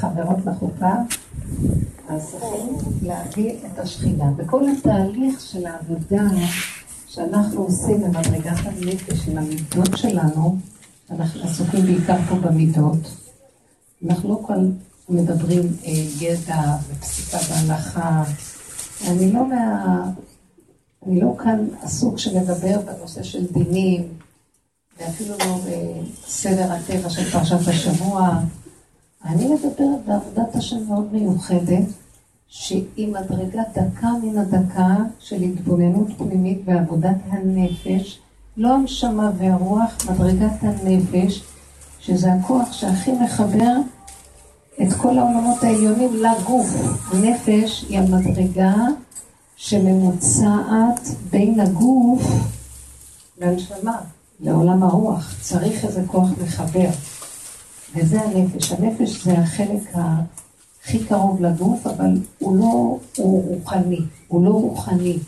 חברות לחופה, אז צריכים להביא את השכינה. בכל התהליך של העבודה שאנחנו עושים במדרגת הנפש עם המידות שלנו, אנחנו עסוקים בעיקר פה במידות. אנחנו לא כאן מדברים אה, ידע ופסיקה בהלכה. אני לא מה... אני לא כאן עסוק שמדבר בנושא של דינים, ואפילו לא בסדר הטבע של פרשת השבוע. אני מדברת בעבודת השם מאוד מיוחדת, שהיא מדרגה דקה מן הדקה של התבוננות פנימית ועבודת הנפש, לא הנשמה והרוח, מדרגת הנפש, שזה הכוח שהכי מחבר את כל העולמות העליונים לגוף. הנפש היא המדרגה שממוצעת בין הגוף לנשמה, לעולם הרוח. צריך איזה כוח מחבר. וזה הנפש. הנפש זה החלק הכי קרוב לגוף, אבל הוא לא, הוא רוחני, הוא לא רוחני.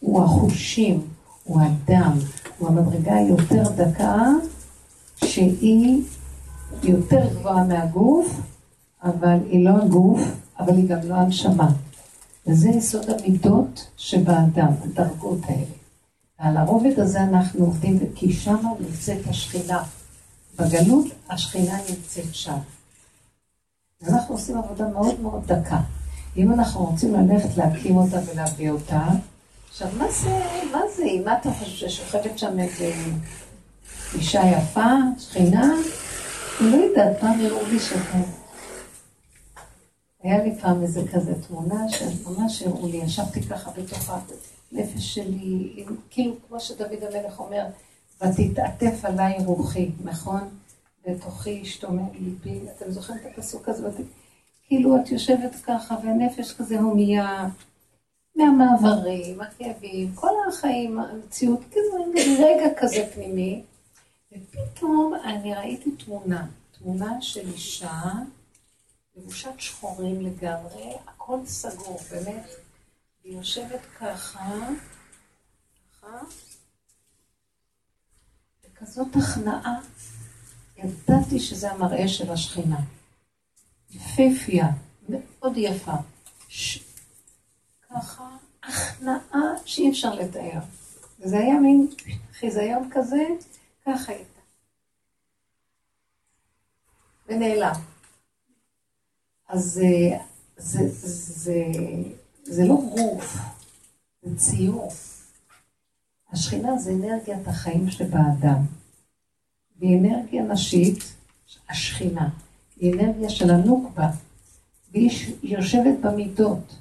הוא החושים, הוא הדם, הוא המדרגה היותר דקה, שהיא יותר גבוהה מהגוף, אבל היא לא הגוף, אבל היא גם לא הנשמה. וזה יסוד המידות שבאדם, הדרגות האלה. ועל הרובד הזה אנחנו עובדים, כי שמה נמצאת השכינה. בגלות השכינה נמצאת שם. אנחנו עושים עבודה מאוד מאוד דקה. אם אנחנו רוצים ללכת להקים אותה ולהביא אותה, עכשיו מה זה, מה זה, מה אתה חושב ששוכבת שם איזה אישה יפה, שכינה? אני לא יודעת, פעם הראו לי שאתה... היה לי פעם איזה כזה תמונה שממש הראו לי, ישבתי ככה בתוך הנפש שלי, כאילו כמו שדוד המלך אומר, ותתעטף עליי רוחי, נכון? בתוכי ישתומם ליבי. אתם זוכרים את הפסוק הזה? כאילו את יושבת ככה, והנפש כזה הומייה מהמעברים, הכאבים, כל החיים, המציאות, כזה רגע כזה פנימי. ופתאום אני ראיתי תמונה, תמונה של אישה לבושת שחורים לגמרי, הכל סגור, באמת. היא יושבת ככה, ככה. כזאת הכנעה. ידעתי שזה המראה של השכינה. יפהפייה, מאוד יפה. ש... ככה, הכנעה שאי אפשר לתאר. וזה היה מין חיזיון כזה, ככה הייתה. ונעלם. אז אה, זה, זה, זה, זה לא גוף, זה ציור. השכינה זה אנרגיית החיים שבאדם. והיא אנרגיה נשית, השכינה. היא אנרגיה של הנוקבה, והיא יושבת במידות.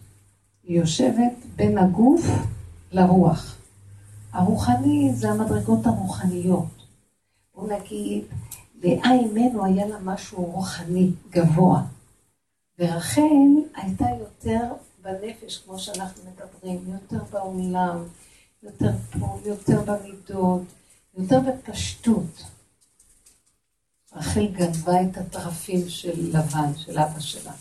היא יושבת בין הגוף לרוח. הרוחני זה המדרגות הרוחניות. בוא נגיד, לאה אימנו היה לה משהו רוחני גבוה. ורחל הייתה יותר בנפש, כמו שאנחנו מדברים, יותר בעולם, יותר פה, יותר במידות, יותר בפשטות. רחל גנבה את הטרפים של לבן, של אבא שלה.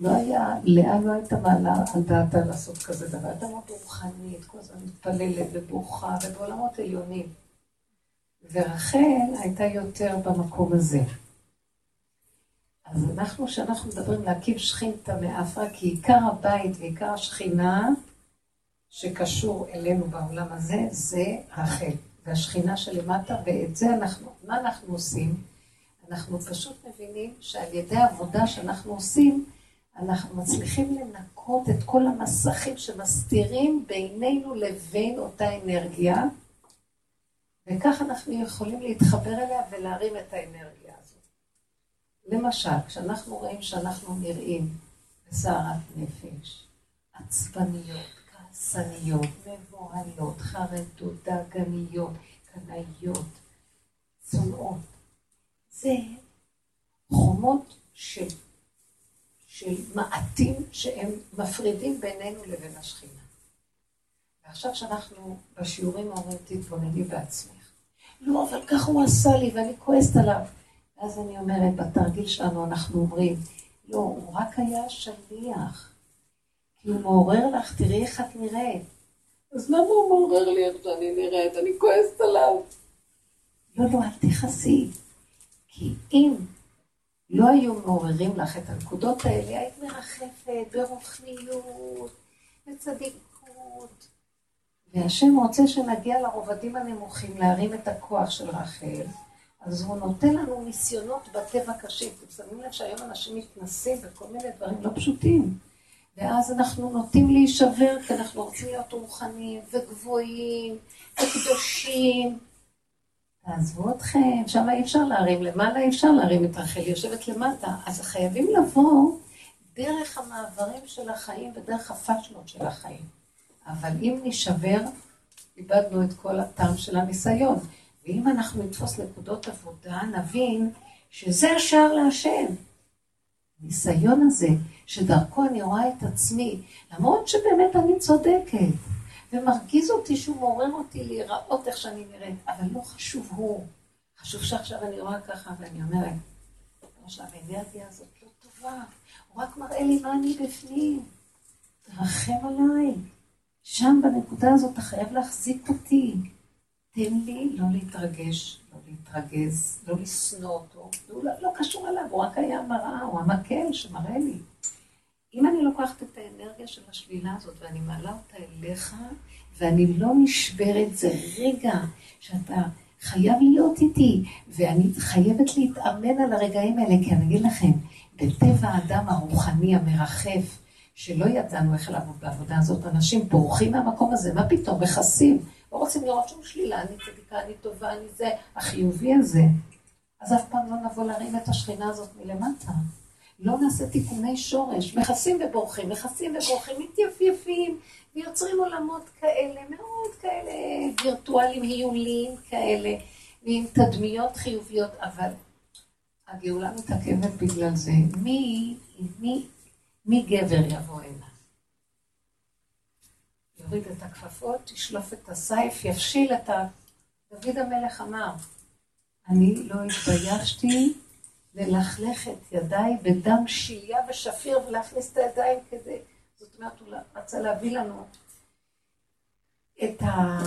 לא היה, לאה לא הייתה מעלה על דעתה לעשות כזה דבר. הייתה מאוד רוחנית, כל הזמן מתפללת ובוכה, ובעולמות עליונים. ורחל הייתה יותר במקום הזה. אז אנחנו, כשאנחנו מדברים להקים שכינתא מאפרה, כי עיקר הבית ועיקר השכינה שקשור אלינו בעולם הזה, זה רחל. והשכינה שלמטה, ואת זה אנחנו, מה אנחנו עושים? אנחנו פשוט מבינים שעל ידי העבודה שאנחנו עושים, אנחנו מצליחים לנקות את כל המסכים שמסתירים בינינו לבין אותה אנרגיה, וכך אנחנו יכולים להתחבר אליה ולהרים את האנרגיה הזאת. למשל, כשאנחנו רואים שאנחנו נראים בסערת נפש, עצבניות, כעסניות, מבוהלות, חרדות, דאגניות, קנאיות, צונאות. זה חומות של, של מעטים שהם מפרידים בינינו לבין השכינה. ועכשיו שאנחנו בשיעורים אומרים, תתבונני בעצמך. לא, אבל ככה הוא עשה לי ואני כועסת עליו. ואז אני אומרת, בתרגיל שלנו אנחנו אומרים, לא, הוא רק היה שליח. כי הוא מעורר לך, תראי איך את נראית. אז למה הוא מעורר לי איך שאני נראית? אני כועסת עליו. לא, לא, אל תכעסי. כי אם לא היו מעוררים לך את הנקודות האלה, היית מרחפת ברוחניות, בצדיקות. והשם רוצה שנגיע לרובדים הנמוכים, להרים את הכוח של רחל, אז הוא נותן לנו ניסיונות בטבע קשים. אתם שמים לב שהיום אנשים מתנסים בכל מיני דברים לא פשוטים. ואז אנחנו נוטים להישבר, כי אנחנו רוצים להיות רוחניים וגבוהים וקדושים. תעזבו אתכם, שם אי אפשר להרים, למעלה אי אפשר להרים את רחל, היא יושבת למטה. אז חייבים לבוא דרך המעברים של החיים ודרך הפשלות של החיים. אבל אם נשבר, איבדנו את כל הטעם של הניסיון. ואם אנחנו נתפוס נקודות עבודה, נבין שזה השער להשם. הניסיון הזה, שדרכו אני רואה את עצמי, למרות שבאמת אני צודקת, ומרגיז אותי שהוא מעורר אותי להיראות איך שאני נראית, אבל לא חשוב הוא. חשוב שעכשיו אני רואה ככה ואני אומרת, עכשיו האנרגיה הזאת לא טובה, הוא רק מראה לי מה אני בפנים. תרחם עליי. שם בנקודה הזאת אתה חייב להחזיק אותי. תן לי לא להתרגש, לא להתרגז, לא לשנוא אותו. הוא לא, לא קשור אליו, הוא רק היה מראה, הוא המקל שמראה לי. אם אני לוקחת את האנרגיה של השלילה הזאת ואני מעלה אותה אליך, ואני לא נשברת, זה רגע שאתה חייב להיות איתי, ואני חייבת להתאמן על הרגעים האלה, כי אני אגיד לכם, בטבע האדם הרוחני המרחף, שלא ידענו איך לעבוד בעבודה הזאת, אנשים בורחים מהמקום הזה, מה פתאום, מכסים, לא רוצים לראות שום שלילה, אני צדיקה, אני טובה, אני זה, החיובי הזה. אז אף פעם לא נבוא להרים את השכינה הזאת מלמטה. לא נעשה תיקוני שורש, מכסים ובורחים, מכסים ובורחים, מתייפייפים, ויוצרים עולמות כאלה, מאוד כאלה וירטואלים, היוליים כאלה, ועם תדמיות חיוביות, אבל הגאולה מתעכבת בגלל זה. מי, מי, מי גבר יבוא הנה? יוריד את הכפפות, ישלוף את הסייף, יפשיל את ה... דוד המלך אמר, אני לא התביישתי ללכלך את ידיי בדם שליה ושפיר ולהכניס את הידיים כדי... זאת אומרת, הוא רצה להביא לנו את, ה...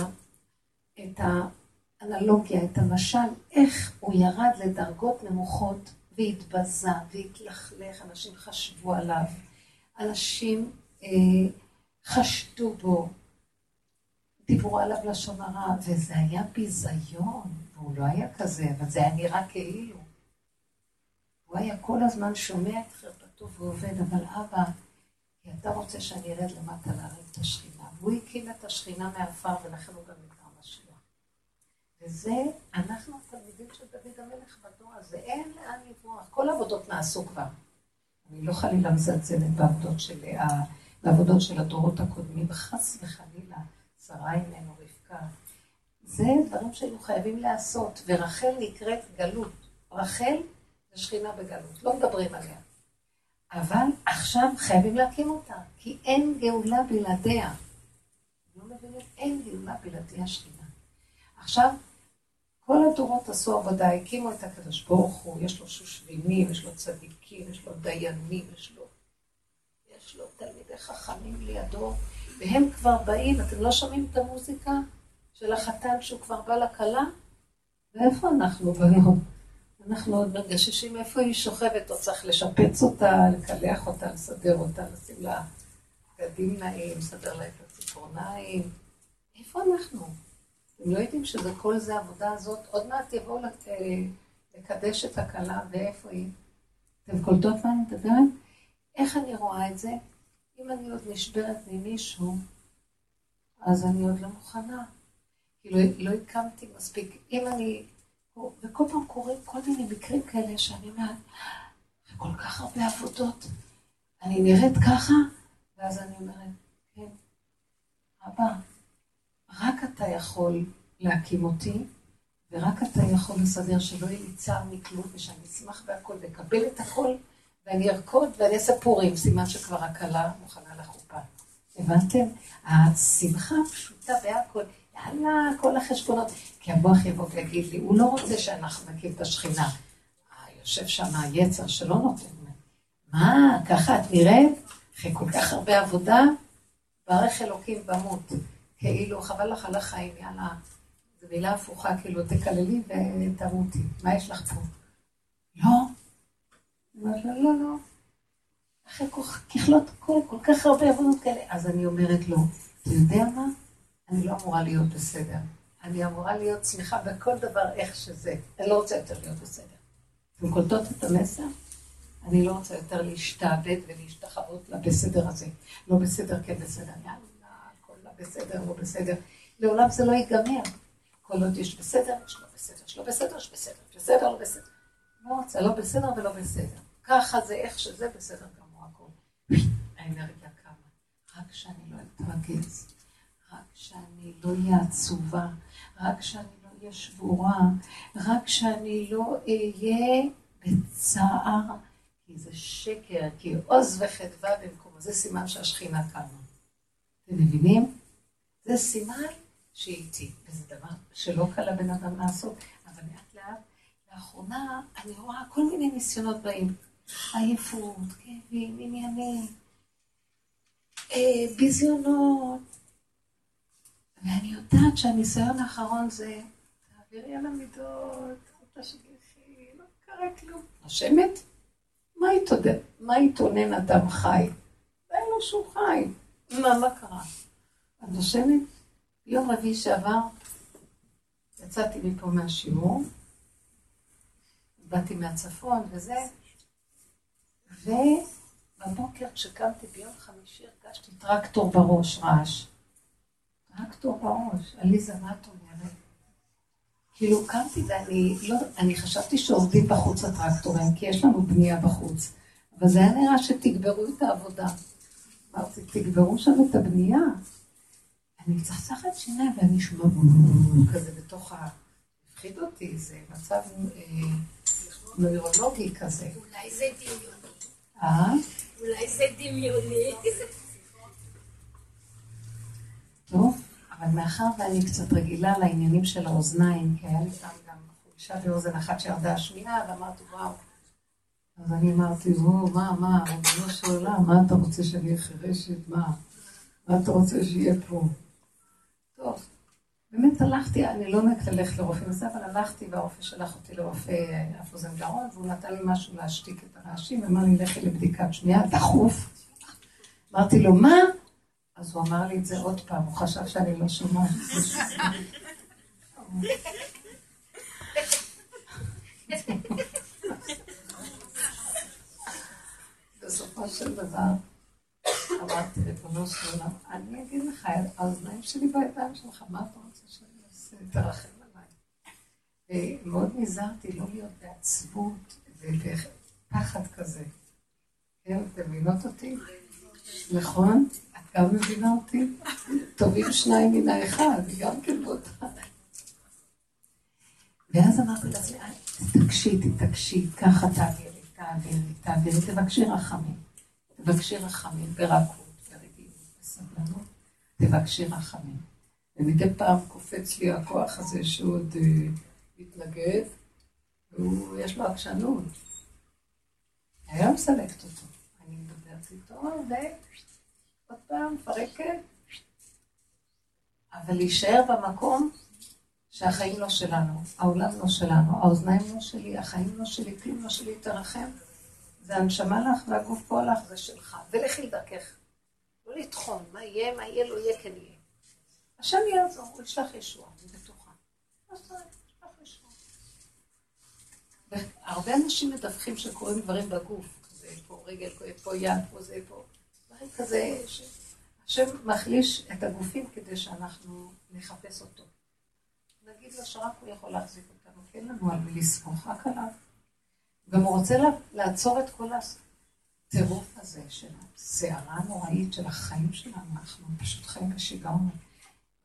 את האנלוגיה, את המשל, איך הוא ירד לדרגות נמוכות והתבזה והתלכלך, אנשים חשבו עליו, אנשים אה, חשדו בו, דיברו עליו לשון הרע, וזה היה ביזיון, והוא לא היה כזה, אבל זה היה נראה כאילו. הוא היה כל הזמן שומע את חרפתו ועובד, אבל אבא, כי אתה רוצה שאני ארד למטה להרים את השכינה. והוא הקים את השכינה מעפר, ולכן הוא גם נקרא משיח. וזה, אנחנו התלמידים של דוד המלך בדור הזה, אין לאן לברוח. כל העבודות נעשו כבר. אני לא חלילה מזלזלת בעבודות של, בעבודות של הדורות הקודמים, חס וחלילה, שרה אימנו, רבקה. זה דברים שהיו חייבים לעשות, ורחל נקראת גלות. רחל זה שכינה בגלות, לא מדברים עליה. אבל עכשיו חייבים להקים אותה, כי אין גאולה בלעדיה. לא מבינים, אין גאולה בלעדי השכינה. עכשיו, כל הדורות עשו עבודה, הקימו את הקדוש ברוך הוא, יש לו שושבינים, יש לו צדיקים, יש לו דיינים, יש לו, יש לו תלמידי חכמים לידו, והם כבר באים, אתם לא שומעים את המוזיקה של החתן שהוא כבר בא לכלה? ואיפה אנחנו ביום? אנחנו עוד מגששים איפה היא שוכבת, או צריך לשפץ אותה, לקלח אותה, לסדר אותה, לשים לה בגדים נעים, לסדר לה את הציפורניים. איפה אנחנו? אתם לא יודעים שזה כל זה העבודה הזאת? עוד מעט יבואו אה, לקדש את הכלה, ואיפה היא? אתם קולטות מה אני מדברת? איך אני רואה את זה? אם אני עוד נשברת ממישהו, אז אני עוד לא מוכנה. כאילו, לא הקמתי מספיק. אם אני וכל פעם קורים כל מיני מקרים כאלה שאני אומרת, וכל כך הרבה עבודות, אני נראית ככה, ואז אני אומרת, כן, אבא, רק אתה יכול להקים אותי, ורק אתה יכול לסדר שלא יהיה לי צער מכלום, ושאני אשמח בהכל, ואקבל את הכל, ואני ארקוד ואני אעשה פורים, סימן שכבר הכלה מוכנה לחופה. הבנתם? השמחה הפשוטה בהכל. יאללה, כל החשבונות. כי המוח יבוא ויגיד לי, הוא לא רוצה שאנחנו נקים את השכינה. יושב שם היצר שלא נותן. מה, ככה את נראית? אחרי כל כך הרבה עבודה, ברך אלוקים במות. כאילו, חבל לך על החיים, יאללה. זו מילה הפוכה, כאילו, תקללי ותמותי. מה יש לך פה? לא. אומרת לו, לא, לא. אחרי ככלות כל, כל כך הרבה עבודות כאלה. אז אני אומרת לו, אתה יודע מה? אני לא אמורה להיות בסדר. אני אמורה להיות שמחה בכל דבר איך שזה. אני לא רוצה יותר להיות בסדר. אתם קולטות את המסר? אני לא רוצה יותר להשתעבד ולהשתחוות לבסדר הזה. לא בסדר, כן בסדר, יאללה, הכל לא בסדר, לא בסדר. לעולם זה לא ייגמר. כל עוד יש בסדר, יש לא בסדר, יש לא בסדר, יש בסדר, יש בסדר, לא בסדר. לא רוצה, לא בסדר ולא בסדר. ככה זה איך שזה בסדר גמור הכל. האנרגיה קמה. רק שאני לא אתרגז, שאני לא אהיה עצובה, רק שאני לא אהיה שבורה, רק שאני לא אהיה בצער, כי זה שקר, כי עוז וחדווה במקומו, זה סימן שהשכינה קמה. אתם מבינים? זה סימן שהיא איתי, וזה דבר שלא קל לבן אדם לעשות, אבל לאט לאט, לאחרונה אני רואה כל מיני ניסיונות באים, עייפות, כאבים, עניינים, אה, ביזיונות, ואני יודעת שהניסיון האחרון זה, תעבירי על המידות, תשגיחי, לא קרה כלום. נושמת? מה יתונן אדם חי? אין לו שהוא חי. מה, מה קרה? את נושמת? יום רביעי שעבר יצאתי מפה מהשיעור, באתי מהצפון וזה, ובבוקר כשקמתי ביום חמישי הרגשתי טרקטור בראש, רעש. טרקטור בראש, עליזה, מה את אומרת? כאילו קמתי ואני לא, אני חשבתי שעובדים בחוץ הטרקטורים, כי יש לנו בנייה בחוץ, אבל זה היה נראה שתגברו את העבודה. אמרתי, תגברו שם את הבנייה. אני מצחצחת שיניים ואני שומעת כזה בתוך ה... הפחיד אותי, זה מצב אה, נוירולוגי כזה. אולי זה דמיוני. אה? אולי זה דמיוני. טוב, אבל מאחר ואני קצת רגילה לעניינים של האוזניים, כי היה לי פעם גם חולשה באוזן אחת שירדה השמיעה, ואמרתי, וואו. אז אני אמרתי, וואו, מה, מה, ריבונו של עולם, מה אתה רוצה שאני אהיה חירשת? מה? מה אתה רוצה שיהיה פה? טוב, באמת הלכתי, אני לא נהגת ללכת לרופא נוסף, אבל הלכתי והרופא שלח אותי לרופא אף אוזן גרון, והוא נתן לי משהו להשתיק את הרעשים, אמר לי, לכי לבדיקת שמיעה, דחוף. אמרתי לו, מה? אז הוא אמר לי את זה עוד פעם, הוא חשב שאני לא שומעת. בסופו של דבר, אמרתי, ריבונו של עולם, אני אגיד לך, האוזניים שלי בידיים שלך, מה אתה רוצה שאני אעשה? תרחם עליי. ומאוד נזהרתי לא להיות בעצבות ובפחד כזה. כן, אתם מבינות אותי? נכון? גם מבינה אותי? טובים שניים מן האחד, גם כן באותה. ואז אמרתי לעצמי, תתעקשי, תתעקשי, ככה תעבירי, תעבירי, תעבירי, תבקשי רחמים. תבקשי רחמים ברכות, ברגילות, בסבלנות, תבקשי רחמים. ומדי פעם קופץ לי הכוח הזה שהוא עוד uh, מתנגד, ויש לו עקשנות. היה מסלקת אותו. אני מדברת איתו, ועוד פעם, מפרקת. אבל להישאר במקום שהחיים לא שלנו, העולם לא שלנו, האוזניים לא שלי, החיים לא שלי, כלום לא שלי, תרחם. זה הנשמה לך והגוף פה לך, זה שלך. ולכי לדרכך. לא לטחון, מה יהיה, מה יהיה, לא יהיה, כן יהיה. השם יעזור, הוא ישלח ישועה, אני בטוחה. והרבה אנשים מדווחים שקורים דברים בגוף. זה פה רגל, פה יד, פה זה, פה. כזה, השם מחליש את הגופים כדי שאנחנו נחפש אותו. נגיד לו שרק הוא יכול להחזיק אותנו, כי אין לנו על מי לסמוך, רק עליו. גם הוא רוצה לעצור את כל הטירוף הזה של הסערה הנוראית של החיים שלנו, אנחנו פשוט חיים בשיגעון.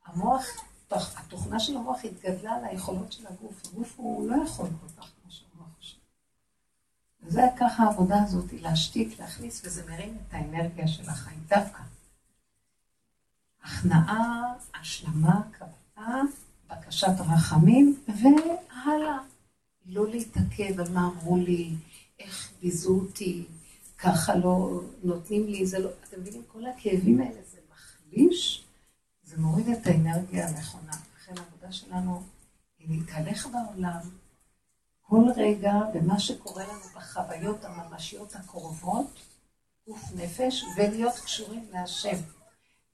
המוח, התוכנה של המוח התגדלה על היכולות של הגוף. הגוף הוא לא יכול כל כך. וזה ככה העבודה הזאת, להשתיק, להכניס, וזה מרים את האנרגיה של החיים דווקא. הכנעה, השלמה, קבלה, בקשת רחמים, והלאה. לא להתעכב על מה אמרו לי, איך ביזו אותי, ככה לא נותנים לי, זה לא, אתם מבינים, כל הכאבים האלה זה מחליש, זה מוריד את האנרגיה הנכונה. לכן העבודה שלנו היא להתהלך בעולם, כל רגע במה שקורה לנו בחוויות הממשיות הקרובות, גוף נפש, ולהיות קשורים להשם.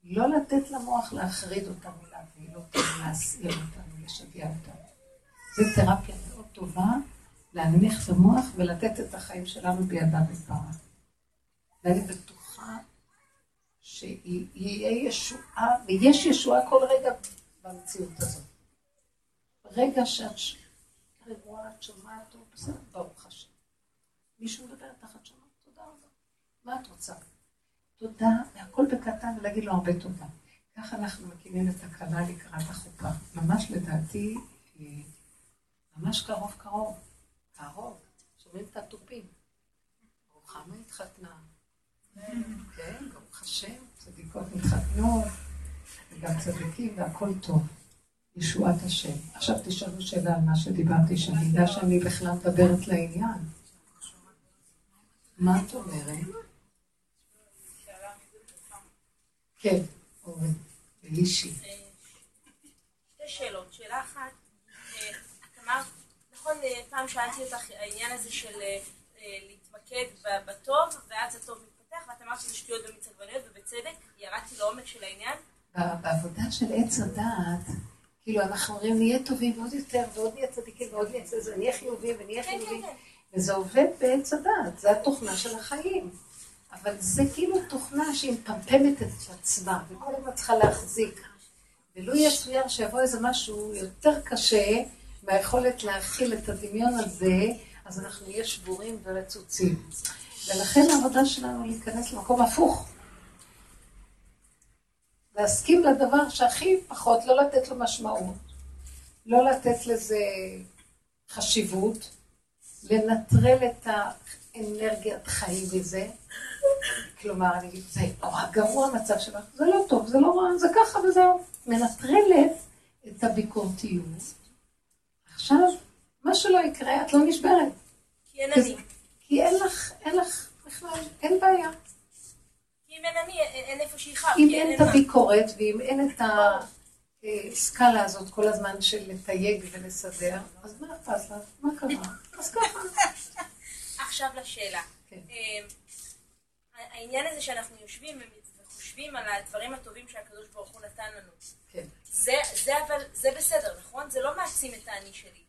לא לתת למוח להחריד אותנו, להבהיל אותנו, להסעיר אותנו, לשגע אותנו. זו תרפיה מאוד טובה, להנמיך את המוח ולתת את החיים שלנו בידיו ופרה. ואני בטוחה שיהיה ישועה, ויש ישועה כל רגע במציאות הזאת. ברגע שאת רגועה, את שומעת, הוא בסדר, ברוך השם. מישהו מדבר תחת שומעת, תודה רבה. מה את רוצה? תודה, והכל בקטן, ולהגיד לו הרבה תודה. ככה אנחנו מקימים את הכלה לקראת החופה. ממש לדעתי, אה, ממש קרוב קרוב. קרוב. שומעים את התופים. רוחמה התחתנה. כן, ברוך השם, צדיקות מתחתנות, וגם צדיקים, והכל טוב. ישועת השם. עכשיו תשאלו שאלה על מה שדיברתי, שאני אדע שאני בכלל מדברת לעניין. מה את אומרת? כן, אורן, אלישי. שתי שאלות. שאלה אחת, אה, את אמרת, נכון, אה, פעם שאלתי אותך העניין הזה של אה, להתמקד בטוב, ואז הטוב מתפתח, ואת אמרת שזה שטויות עגבניות, ובצדק, ירדתי לעומק של העניין. בעבודה של עץ הדעת, כאילו אנחנו אומרים נהיה טובים עוד יותר, ועוד נהיה צדיקים, ועוד נהיה צדיקים, נהיה חיובים ונהיה כן, חיובים. כן, כן. וזה עובד בעץ הדעת, זה התוכנה של החיים. אבל זה כאילו תוכנה שהיא מפמפמת את עצמה, וכל הזמן צריכה להחזיק. ולו יצויר שיבוא איזה משהו יותר קשה מהיכולת להכיל את הדמיון הזה, אז אנחנו נהיה שבורים ורצוצים. ולכן העבודה שלנו להיכנס למקום הפוך. להסכים לדבר שהכי פחות, לא לתת לו משמעות, לא לתת לזה חשיבות, לנטרל את האנרגיית חיים מזה. כלומר, אני אגיד, זה נורא גרוע המצב שלך, זה לא טוב, זה לא רע, זה ככה וזהו. מנטרלת את הביקורתיות. עכשיו, מה שלא יקרה, את לא נשברת. כי אין אני. כי אין לך, אין לך בכלל, אין בעיה. אם אין אני, אין איפה שיכאב. אם אין את הביקורת, ואם אין את הסקאלה הזאת כל הזמן של לתייג ולסדר, אז מה אכפת לך? מה קרה? אז ככה. עכשיו לשאלה. כן. אמ, העניין הזה שאנחנו יושבים וחושבים על הדברים הטובים שהקדוש ברוך הוא נתן לנו. כן. זה, זה אבל, זה בסדר, נכון? זה לא מעצים את האני שלי.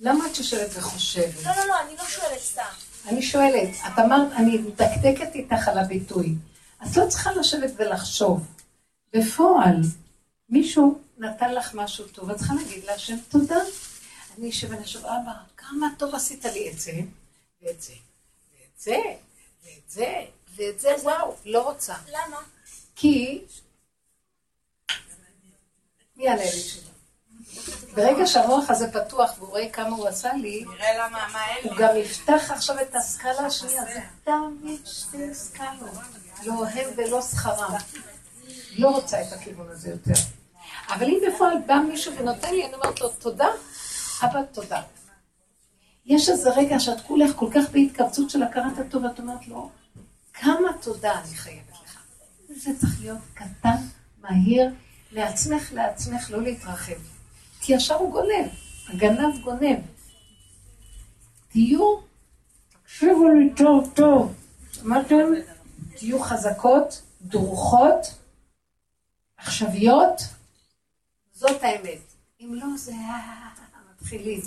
למה את שואלת וחושבת? לא, לא, לא, אני לא שואלת סתם. אני שואלת, את אמרת, אני מדקדקת איתך על הביטוי. את לא צריכה לשבת ולחשוב. בפועל, מישהו נתן לך משהו טוב, את צריכה להגיד להשם תודה. אני אשב ואני חושב, אבא, כמה טוב עשית לי את זה, ואת זה, ואת זה, ואת זה, ואת זה, וואו, לא רוצה. למה? כי... מי יענה לי תשובה? ברגע שהמוח הזה פתוח והוא רואה כמה הוא עשה לי, הוא גם יפתח עכשיו את הסקאלה השנייה, זה תמיד שתי סקאלות, לא הם ולא שכרם. לא רוצה את הכיוון הזה יותר. אבל אם בפועל בא מישהו ונותן לי, אני אומרת לו, תודה, אבא, תודה. יש איזה רגע שאת כולך כל כך בהתכווצות של הכרת הטוב, ואת אומרת לו, כמה תודה אני חייבת לך. זה צריך להיות קטן, מהיר, לעצמך, לעצמך, לא להתרחב. כי ישר הוא גונב, הגנב גונב. תהיו, תקשיבו לי טוב טוב, שמעתם? תהיו חזקות, דרוכות, עכשוויות, זאת האמת. אם לא, זה מתחילים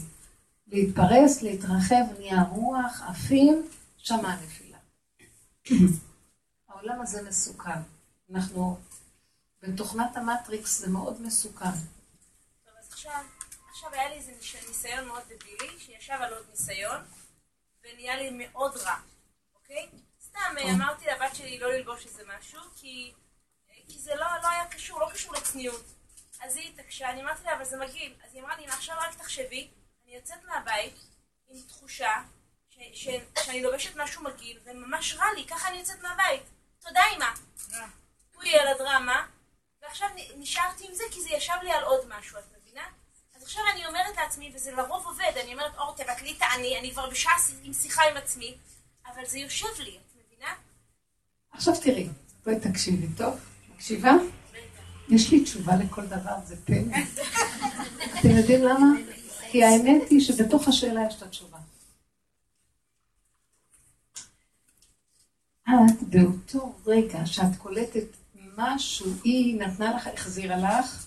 להתפרס, להתרחב, נהיה רוח, עפים, שמה הנפילה. העולם הזה מסוכן. אנחנו, בתוכנת המטריקס זה מאוד מסוכן. עכשיו, עכשיו היה לי איזה ניסיון מאוד דבילי, שישב על עוד ניסיון, ונהיה לי מאוד רע, אוקיי? סתם אה, אמרתי לבת שלי לא ללבוש איזה משהו, כי, כי זה לא, לא היה קשור, לא קשור לצניעות. אז היא התעקשה, אני אמרתי לה, אבל זה מגעיל. אז היא אמרה לי, עכשיו רק תחשבי, אני יוצאת מהבית עם תחושה ש, ש, שאני לובשת משהו מגעיל, וממש רע לי, ככה אני יוצאת מהבית. תודה, אמא. פוי על הדרמה, ועכשיו נשארתי עם זה, כי זה ישב לי על עוד משהו, את עכשיו אני אומרת לעצמי, וזה לרוב עובד, אני אומרת, אור, תבטלי את האני, אני כבר בשעה עם שיחה עם עצמי, אבל זה יושב לי, את מבינה? עכשיו תראי, בואי תקשיבי טוב. מקשיבה? יש לי תשובה לכל דבר, זה פלא. אתם יודעים למה? כי האמת היא שבתוך השאלה יש את התשובה. את באותו רגע שאת קולטת משהו, היא נתנה לך, החזירה לך,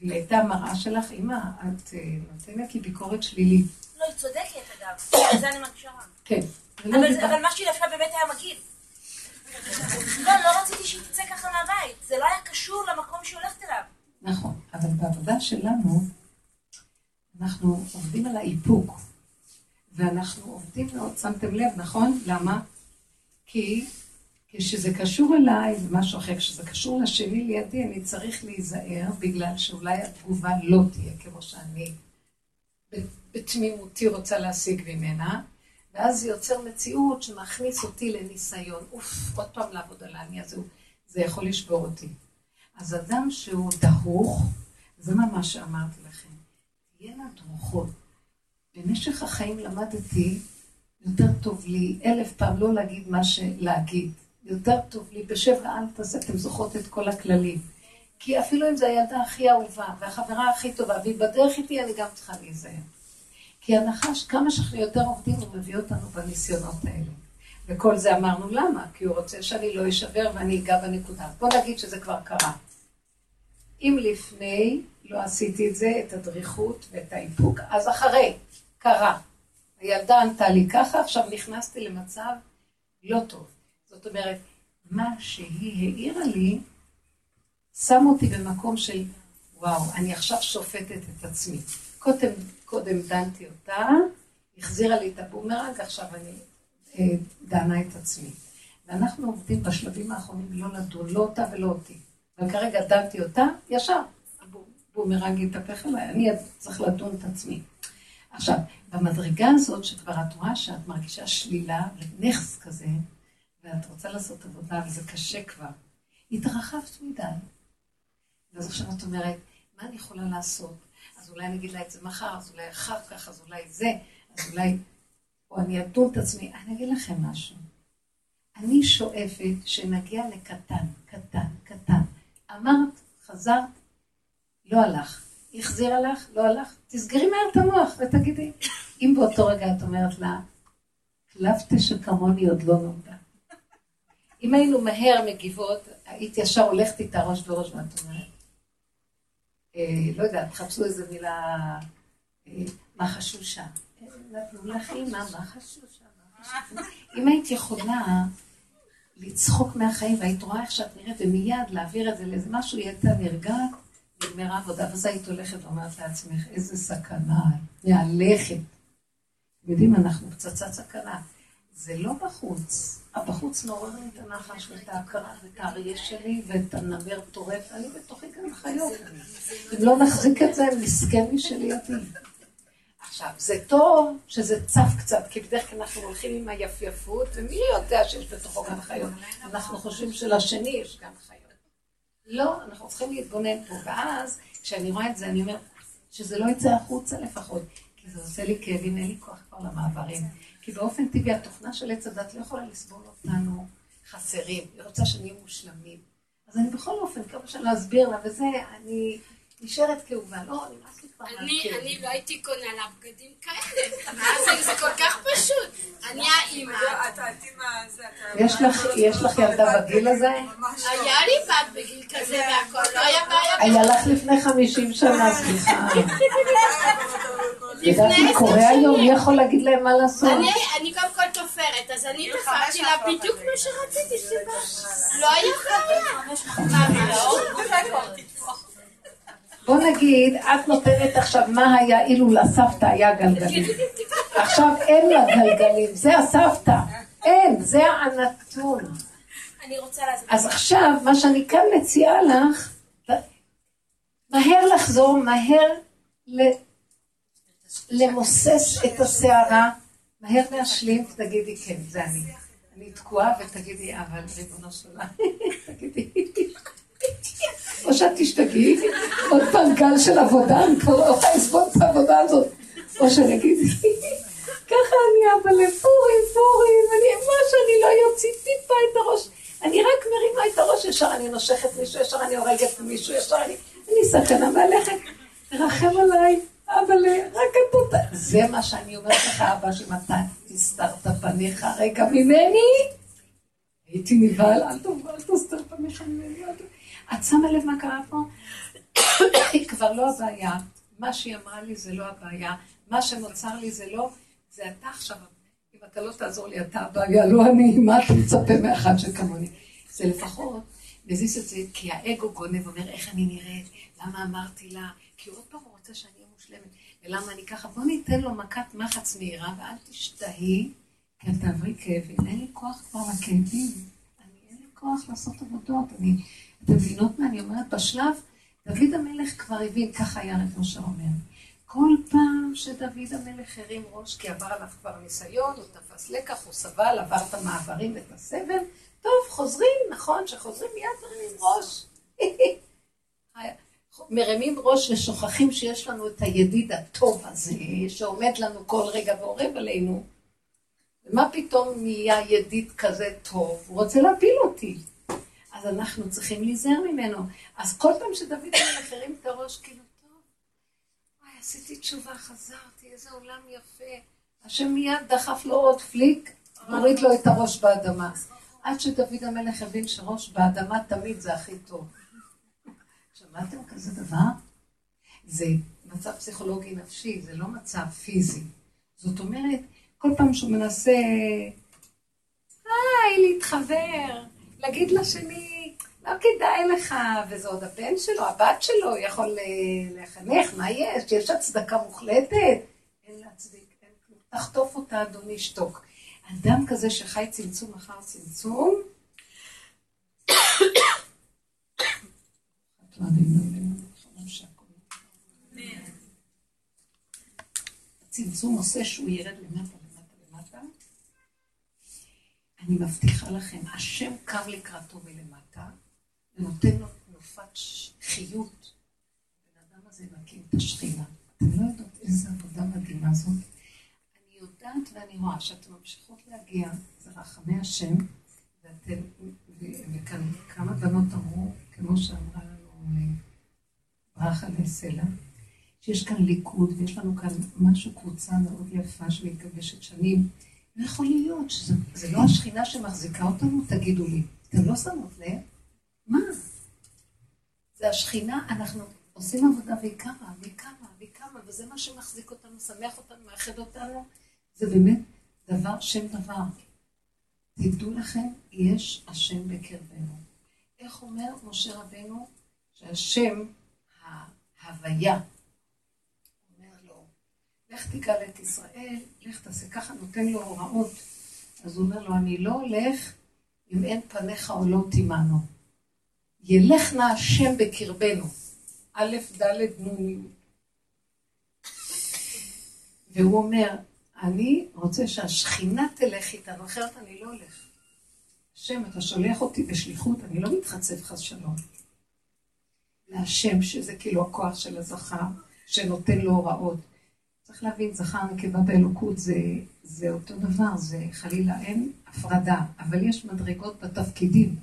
והיא הייתה מראה שלך, אמא, את אה, נותנת לי ביקורת שלילית. לא, היא צודקת אגב, זה אני מרגישה רע. כן. אבל, מה שהיא דווקא באמת היה מגעיל. לא, לא רציתי שהיא תצא ככה מהבית. זה לא היה קשור למקום שהיא הולכת אליו. נכון, אבל בעבודה שלנו, אנחנו עובדים על האיפוק, ואנחנו עובדים מאוד, שמתם לב, נכון? למה? כי כשזה קשור אליי זה משהו אחר, כשזה קשור לשני לידי, אני צריך להיזהר, בגלל שאולי התגובה לא תהיה כמו שאני בתמימותי רוצה להשיג ממנה, ואז זה יוצר מציאות שמכניס אותי לניסיון, אוף, עוד פעם לעבוד על העני הזה, זה יכול לשבור אותי. אז אדם שהוא דרוך, זה מה שאמרתי לכם, תהיינה דרוכות. במשך החיים למדתי, יותר טוב לי אלף פעם לא להגיד מה שלהגיד. יותר טוב לי בשב ואל תעשה, אתם זוכרות את כל הכללים. כי אפילו אם זו הילדה הכי אהובה, והחברה הכי טובה, והיא בדרך איתי, אני גם צריכה להיזהר. כי הנחש, כמה שאנחנו יותר עובדים, הוא מביא אותנו בניסיונות האלה. וכל זה אמרנו למה? כי הוא רוצה שאני לא אשבר ואני אגע בנקודה. בוא נגיד שזה כבר קרה. אם לפני לא עשיתי את זה, את הדריכות ואת האיפוק, אז אחרי, קרה. הילדה ענתה לי ככה, עכשיו נכנסתי למצב לא טוב. זאת אומרת, מה שהיא העירה לי, שם אותי במקום של, וואו, אני עכשיו שופטת את עצמי. קודם, קודם דנתי אותה, החזירה לי את הבומרנג, עכשיו אני אה, דנה את עצמי. ואנחנו עובדים בשלבים האחרונים לא לדון, לא אותה ולא אותי. וכרגע דנתי אותה, ישר, הבומרנג יתהפך עליי, אני צריך לדון את עצמי. עכשיו, במדרגה הזאת, שכבר את רואה שאת מרגישה שלילה ונכס כזה, ואת רוצה לעשות עבודה, וזה קשה כבר, התרחבת מדי. ואז עכשיו את אומרת, מה אני יכולה לעשות? אז אולי אני אגיד לה את זה מחר, אז אולי אחר כך, אז אולי זה, אז אולי... או אני אדון את עצמי. אני אגיד לכם משהו. אני שואפת שנגיע לקטן, קטן, קטן. אמרת, חזרת, לא הלך. החזירה לך, לא הלך, תסגרי מהר את המוח ותגידי. אם באותו רגע את אומרת לה, קלפטה שכמוני עוד לא נולדה. אם היינו מהר מגיבות, היית ישר הולכת איתה ראש בראש ואת אומרת, אה, לא יודעת, חפשו איזה מילה, אה, מה חשושה. נתנו לך אימא, מה חשושה? מה חשושה? אם היית יכולה לצחוק מהחיים והיית רואה איך שאת נראית ומיד להעביר את זה לאיזה משהו, היא הייתה נרגעת, נגמרה עבודה, ואז היית הולכת ואומרת לעצמך, איזה סכנה, מהלכת. יודעים, אנחנו פצצת סכנה. זה לא בחוץ. הבחוץ מעורר לי את הנחש ואת ההכרה ואת האריה שלי ואת הנמר טורף, אני בתוכי גם חיות. אם לא נחזיק את זה, מסכן מי שלידי. עכשיו, זה טוב שזה צף קצת, כי בדרך כלל אנחנו הולכים עם היפייפות, ומי יודע שיש בתוכו גם חיות. אנחנו חושבים שלשני יש גם חיות. לא, אנחנו צריכים להתבונן פה, ואז כשאני רואה את זה, אני אומרת, שזה לא יצא החוצה לפחות, כי זה עושה לי כאבים, אין לי כוח כבר למעברים. כי באופן טבעי התוכנה של עץ הדת לא יכולה לסבול אותנו חסרים, היא רוצה שנהיה מושלמים. אז אני בכל אופן, כמה שאני להסביר לה, וזה, אני נשארת כאובה, לא, נמאס לי כבר אני, מהכאב. אני לא הייתי קונה לה בגדים כאלה. זה, זה כל כך פשוט. אני האימא. יש לך, יש לך ילדה בגיל הזה? היה לי בת בגיל כזה והכל, לא היה בעיה. היה לך לפני 50 שנה, סליחה. יודעת לפני מה עשר קורה היום? שנים. מי יכול להגיד להם מה לעשות? אני, אני קודם כל תופרת, אז אני תפרתי לה בדיוק מה שרציתי. לא היה בעיה. מה, לא? בוא נגיד, את נותנת עכשיו מה היה אילו לסבתא היה גלגלים. עכשיו אין לה גלגלים, זה הסבתא. אין, זה הנתון. אני רוצה להסביר. אז עכשיו, מה שאני כאן מציעה לך, מהר לחזור, מהר ל- למוסס את הסערה, מהר להשלים, תגידי כן, זה אני. אני תקועה ותגידי, אבל ריבונו של עולם, תגידי, או שאת תשתגעי, עוד פעם גל של עבודה, אני כבר לא יכולה לסבול את העבודה הזאת, או שאני אגיד, ככה אני אבא לפורים, פורים, אני, מה שאני לא אוציא טיפה את הראש, אני רק מרימה את הראש, ישר אני נושכת מישהו, ישר אני הורגת מישהו, ישר אני, אני סכנה מהלכת, תרחם עליי, אבל רק אתה מקווה שאם אתה הסתרת פניך רגע ממני, הייתי נבהל, אל תסתר פניך ממני. את שמה לב מה קרה פה? היא כבר לא הבעיה. מה שהיא אמרה לי זה לא הבעיה. מה שנוצר לי זה לא, זה אתה עכשיו. אם אתה לא תעזור לי, אתה הבעיה, לא אני. מה אתה מצפה מאחד שכמוני? זה לפחות מזיז את זה, כי האגו גונב, אומר איך אני נראית, למה אמרתי לה, כי עוד פעם הוא רוצה שאני אהיה מושלמת, ולמה אני ככה, בוא ניתן לו מכת מחץ מהירה, ואל תשתהי, כי את תעברי כאבים, אין לי כוח כבר לכאבים, אני אין לי כוח לעשות עבודות, אני, אתם מבינות מה אני אומרת? בשלב, דוד המלך כבר הבין, ככה היה רב משה אומר, כל פעם שדוד המלך הרים ראש, כי עבר עליו כבר ניסיון, הוא תפס לקח, הוא סבל, עבר את המעברים ואת הסבל, טוב, חוזרים, נכון, שחוזרים מיד מרימים ראש. מרימים ראש ושוכחים שיש לנו את הידיד הטוב הזה, שעומד לנו כל רגע ועורב עלינו. ומה פתאום נהיה ידיד כזה טוב? הוא רוצה להפיל אותי. אז אנחנו צריכים להיזהר ממנו. אז כל פעם שדוד המלך הרים את הראש, כאילו, טוב, וואי, עשיתי תשובה, חזרתי, איזה עולם יפה. השם מיד דחף לו עוד פליק, מוריד לו את הראש באדמה. עד שדוד המלך הבין שראש באדמה תמיד זה הכי טוב. שמעתם כזה דבר? זה מצב פסיכולוגי נפשי, זה לא מצב פיזי. זאת אומרת, כל פעם שהוא מנסה, היי, להתחבר, להגיד לשני, לא כדאי לך, וזה עוד הבן שלו, הבת שלו, יכול אה, לחנך, מה יש? יש הצדקה מוחלטת? אין להצדיק, אין כלום. תחטוף אותה, אדוני, שתוק. אדם כזה שחי צמצום אחר צמצום, הצמצום עושה שהוא ירד למטה. אני מבטיחה לכם, השם קם לקראתו מלמטה, ונותן לו תנופת חיות. הבן אדם הזה מקים את השכינה. אתם לא יודעות איזה עבודה מדהימה זאת. יודעת ואני רואה שאתן ממשיכות להגיע, זה רחמי השם, ואתן, וכאן כמה בנות אמרו, כמו שאמרה לנו ברכה לסלע, שיש כאן ליכוד ויש לנו כאן משהו, קבוצה מאוד יפה שמתגבשת שנים. לא יכול להיות שזה לא השכינה שמחזיקה אותנו? תגידו לי. אתם לא שמות לב? מה? זה השכינה, אנחנו עושים עבודה והיא קמה, והיא קמה, והיא קמה, וזה מה שמחזיק אותנו, שמח אותנו, מאחד אותנו. זה באמת דבר, שם דבר. תדעו לכם, יש השם בקרבנו. איך אומר משה רבנו? שהשם, ההוויה, לך תגאל את ישראל, לך תעשה ככה, נותן לו הוראות. אז הוא אומר לו, אני לא הולך אם אין פניך עולות עמנו. ילך נא השם בקרבנו. א', ד', נ', והוא אומר, אני רוצה שהשכינה תלך איתנו, אחרת אני לא הולך. השם, אתה שולח אותי בשליחות, אני לא מתחצף חס שלום. להשם, שזה כאילו הכוח של הזכר, שנותן לו הוראות. צריך להבין, זכר נקבה באלוקות זה, זה אותו דבר, זה חלילה אין הפרדה, אבל יש מדרגות בתפקידים.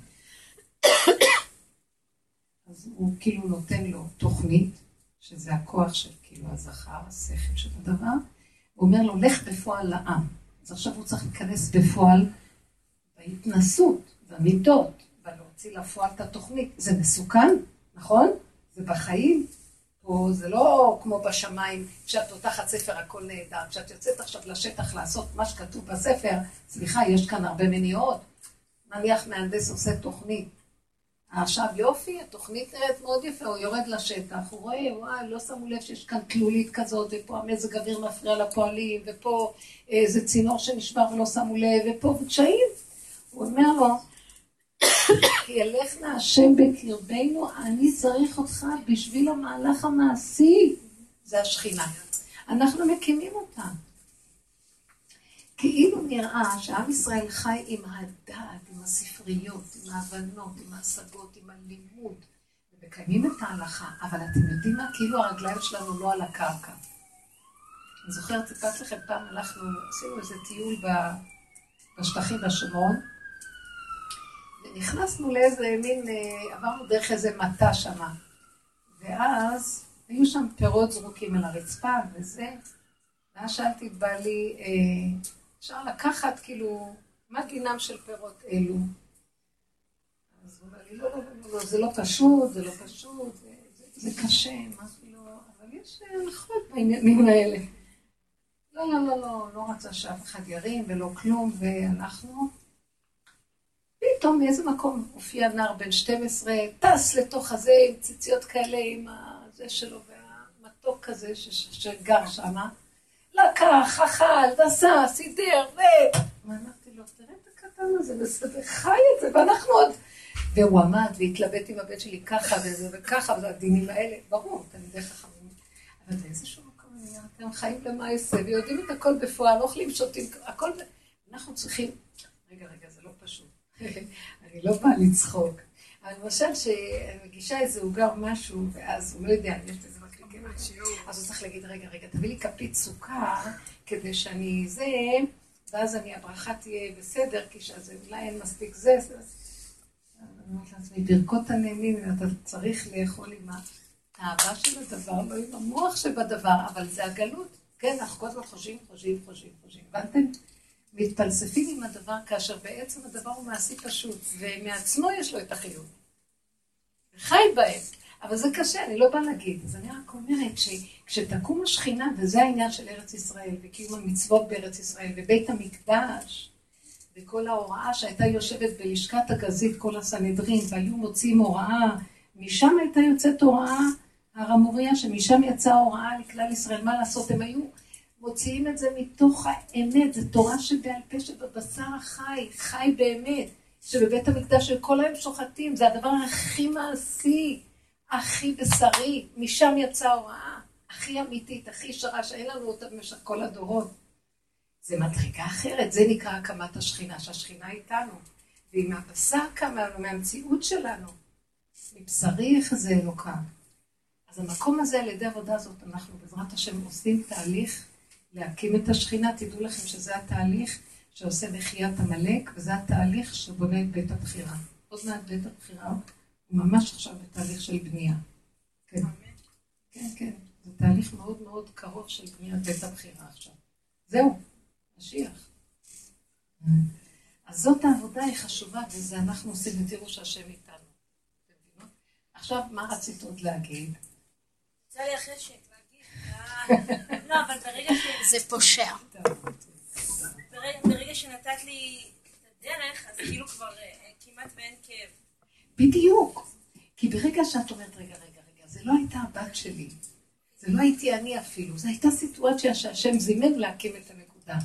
אז הוא כאילו נותן לו תוכנית, שזה הכוח של כאילו הזכר, השכל של הדבר, הוא אומר לו, לך בפועל לעם. אז עכשיו הוא צריך להיכנס בפועל בהתנסות, במידות, ולהוציא לפועל את התוכנית. זה מסוכן, נכון? זה בחיים. פה זה לא כמו בשמיים, כשאת פותחת ספר הכל נהדר. כשאת יוצאת עכשיו לשטח לעשות מה שכתוב בספר, סליחה, יש כאן הרבה מניעות. נניח מהנדס עושה תוכנית, עכשיו יופי, התוכנית נראית מאוד יפה, הוא יורד לשטח, הוא רואה, וואי, לא שמו לב שיש כאן תלולית כזאת, ופה המזג אוויר מפריע לפועלים, ופה איזה צינור שנשבר ולא שמו לב, ופה קשיים. הוא אומר לו, ילך נא השם בקרבנו, אני צריך אותך בשביל המהלך המעשי. זה השכינה. אנחנו מקימים אותה. כאילו נראה שעם ישראל חי עם הדעת, עם הספריות, עם ההבנות, עם ההשגות, עם הלימוד, ומקיימים את ההלכה, אבל אתם יודעים מה? כאילו הרגליים שלנו לא על הקרקע. אני זוכרת, סיפרתי לכם פעם, הלכנו, עשינו איזה טיול בשטחים בשומרון, ונכנסנו לאיזה מין, אה, עברנו דרך איזה מטע שמה, ואז היו שם פירות זרוקים על הרצפה וזה, ואז שאלתי את בעלי, אה, אפשר לקחת, כאילו, מה דינם של פירות אלו? אז הוא אומר לי, לא, לא, לא, לא, זה לא פשוט, זה לא פשוט, זה, קשה, אמרתי לו, אבל יש הנחות בעניינים האלה. לא, לא, לא, לא, לא רצה שאף אחד ירים ולא כלום, ואנחנו... פתאום מאיזה מקום הופיע נער בן 12, טס לתוך הזה עם ציציות כאלה, עם הזה שלו, והמתוק כזה שגר שמה. לקח, אכל, נסע, סידר, ו... ואמרתי לו, תראה את הקטן הזה, בסדר, חי את זה, ואנחנו עוד... והוא עמד והתלבט עם הבן שלי ככה וזה וככה, וזה הדינים האלה, ברור, תלמידי חכמים. אבל באיזשהו מקום אני אומרת, הם חיים במעשה ויודעים את הכל בפועל, אוכלים, שותים, הכל... אנחנו צריכים... רגע, רגע. אני לא באה לצחוק. אבל למשל, מגישה איזה עוגה או משהו, ואז הוא לא יודע, יש לזה מקליקים אז הוא צריך להגיד, רגע, רגע, תביא לי כפית סוכר, כדי שאני זה, ואז אני, הברכה תהיה בסדר, כי שזה אולי אין מספיק זה. אני אומרת לעצמי, ברכות הנהנים, אתה צריך לאכול עם האהבה של הדבר, לא עם המוח שבדבר, אבל זה הגלות. כן, אנחנו כל הזמן חושבים, חושבים, חושבים, חושבים. הבנתם? מתפלספים עם הדבר, כאשר בעצם הדבר הוא מעשי פשוט, ומעצמו יש לו את החיוב. חי בהם. אבל זה קשה, אני לא באה להגיד. אז אני רק אומרת שכשתקום השכינה, וזה העניין של ארץ ישראל, וקיום המצוות בארץ ישראל, ובית המקדש, וכל ההוראה שהייתה יושבת בלשכת הגזית, כל הסנהדרין, והיו מוציאים הוראה, משם הייתה יוצאת הוראה, הר המוריה, שמשם יצאה הוראה לכלל ישראל. מה לעשות? הם היו מוציאים את זה מתוך האמת, זו תורה שבעל פה שבבשר החי, חי באמת, שבבית המקדש של כל היום שוחטים, זה הדבר הכי מעשי, הכי בשרי, משם יצאה הוראה, הכי אמיתית, הכי ישרה, שאין לנו אותה במשך כל הדורות. זה מדרגה אחרת, זה נקרא הקמת השכינה, שהשכינה איתנו. ועם הבשר קמה לנו, מהמציאות שלנו, מבשרי איך זה אלוקה. אז המקום הזה, על ידי עבודה הזאת, אנחנו בעזרת השם עושים תהליך להקים את השכינה. תדעו לכם שזה התהליך שעושה מחיית עמלק, וזה התהליך שבונה את בית הבחירה. עוד מעט בית הבחירה הוא ממש עכשיו בתהליך של בנייה. כן, כן, כן. זה תהליך מאוד מאוד קרוב של בניית בית הבחירה עכשיו. זהו. משיח. אז זאת העבודה היא חשובה, וזה אנחנו עושים, ותראו שהשם איתנו. עכשיו, מה רצית עוד להגיד? יצא לי אחרי להגיד, לא, אבל ברגע ש... זה פושע. ברגע שנתת לי את הדרך, אז כאילו כבר אה, כמעט ואין כאב. בדיוק. כי ברגע שאת אומרת, רגע, רגע, רגע, זה לא הייתה הבת שלי. זה לא הייתי אני אפילו. זו הייתה סיטואציה שהשם זימן להקים את הנקודה.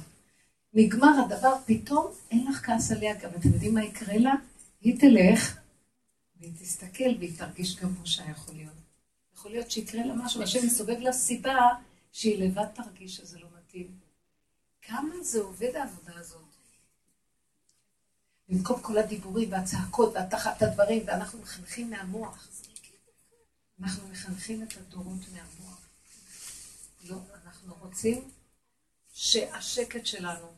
נגמר הדבר, פתאום אין לך כעס עליה גם. אתם יודעים מה יקרה לה? היא תלך, והיא תסתכל והיא תרגיש גם כמו שיכול להיות. יכול להיות שיקרה לה משהו, השם יסובב לה סיבה שהיא לבד תרגיש שזה לא מתאים. כמה זה עובד העבודה הזאת? במקום כל הדיבורים והצעקות והתחת הדברים, ואנחנו מחנכים מהמוח. אנחנו מחנכים את הדורות מהמוח. לא, אנחנו רוצים שהשקט שלנו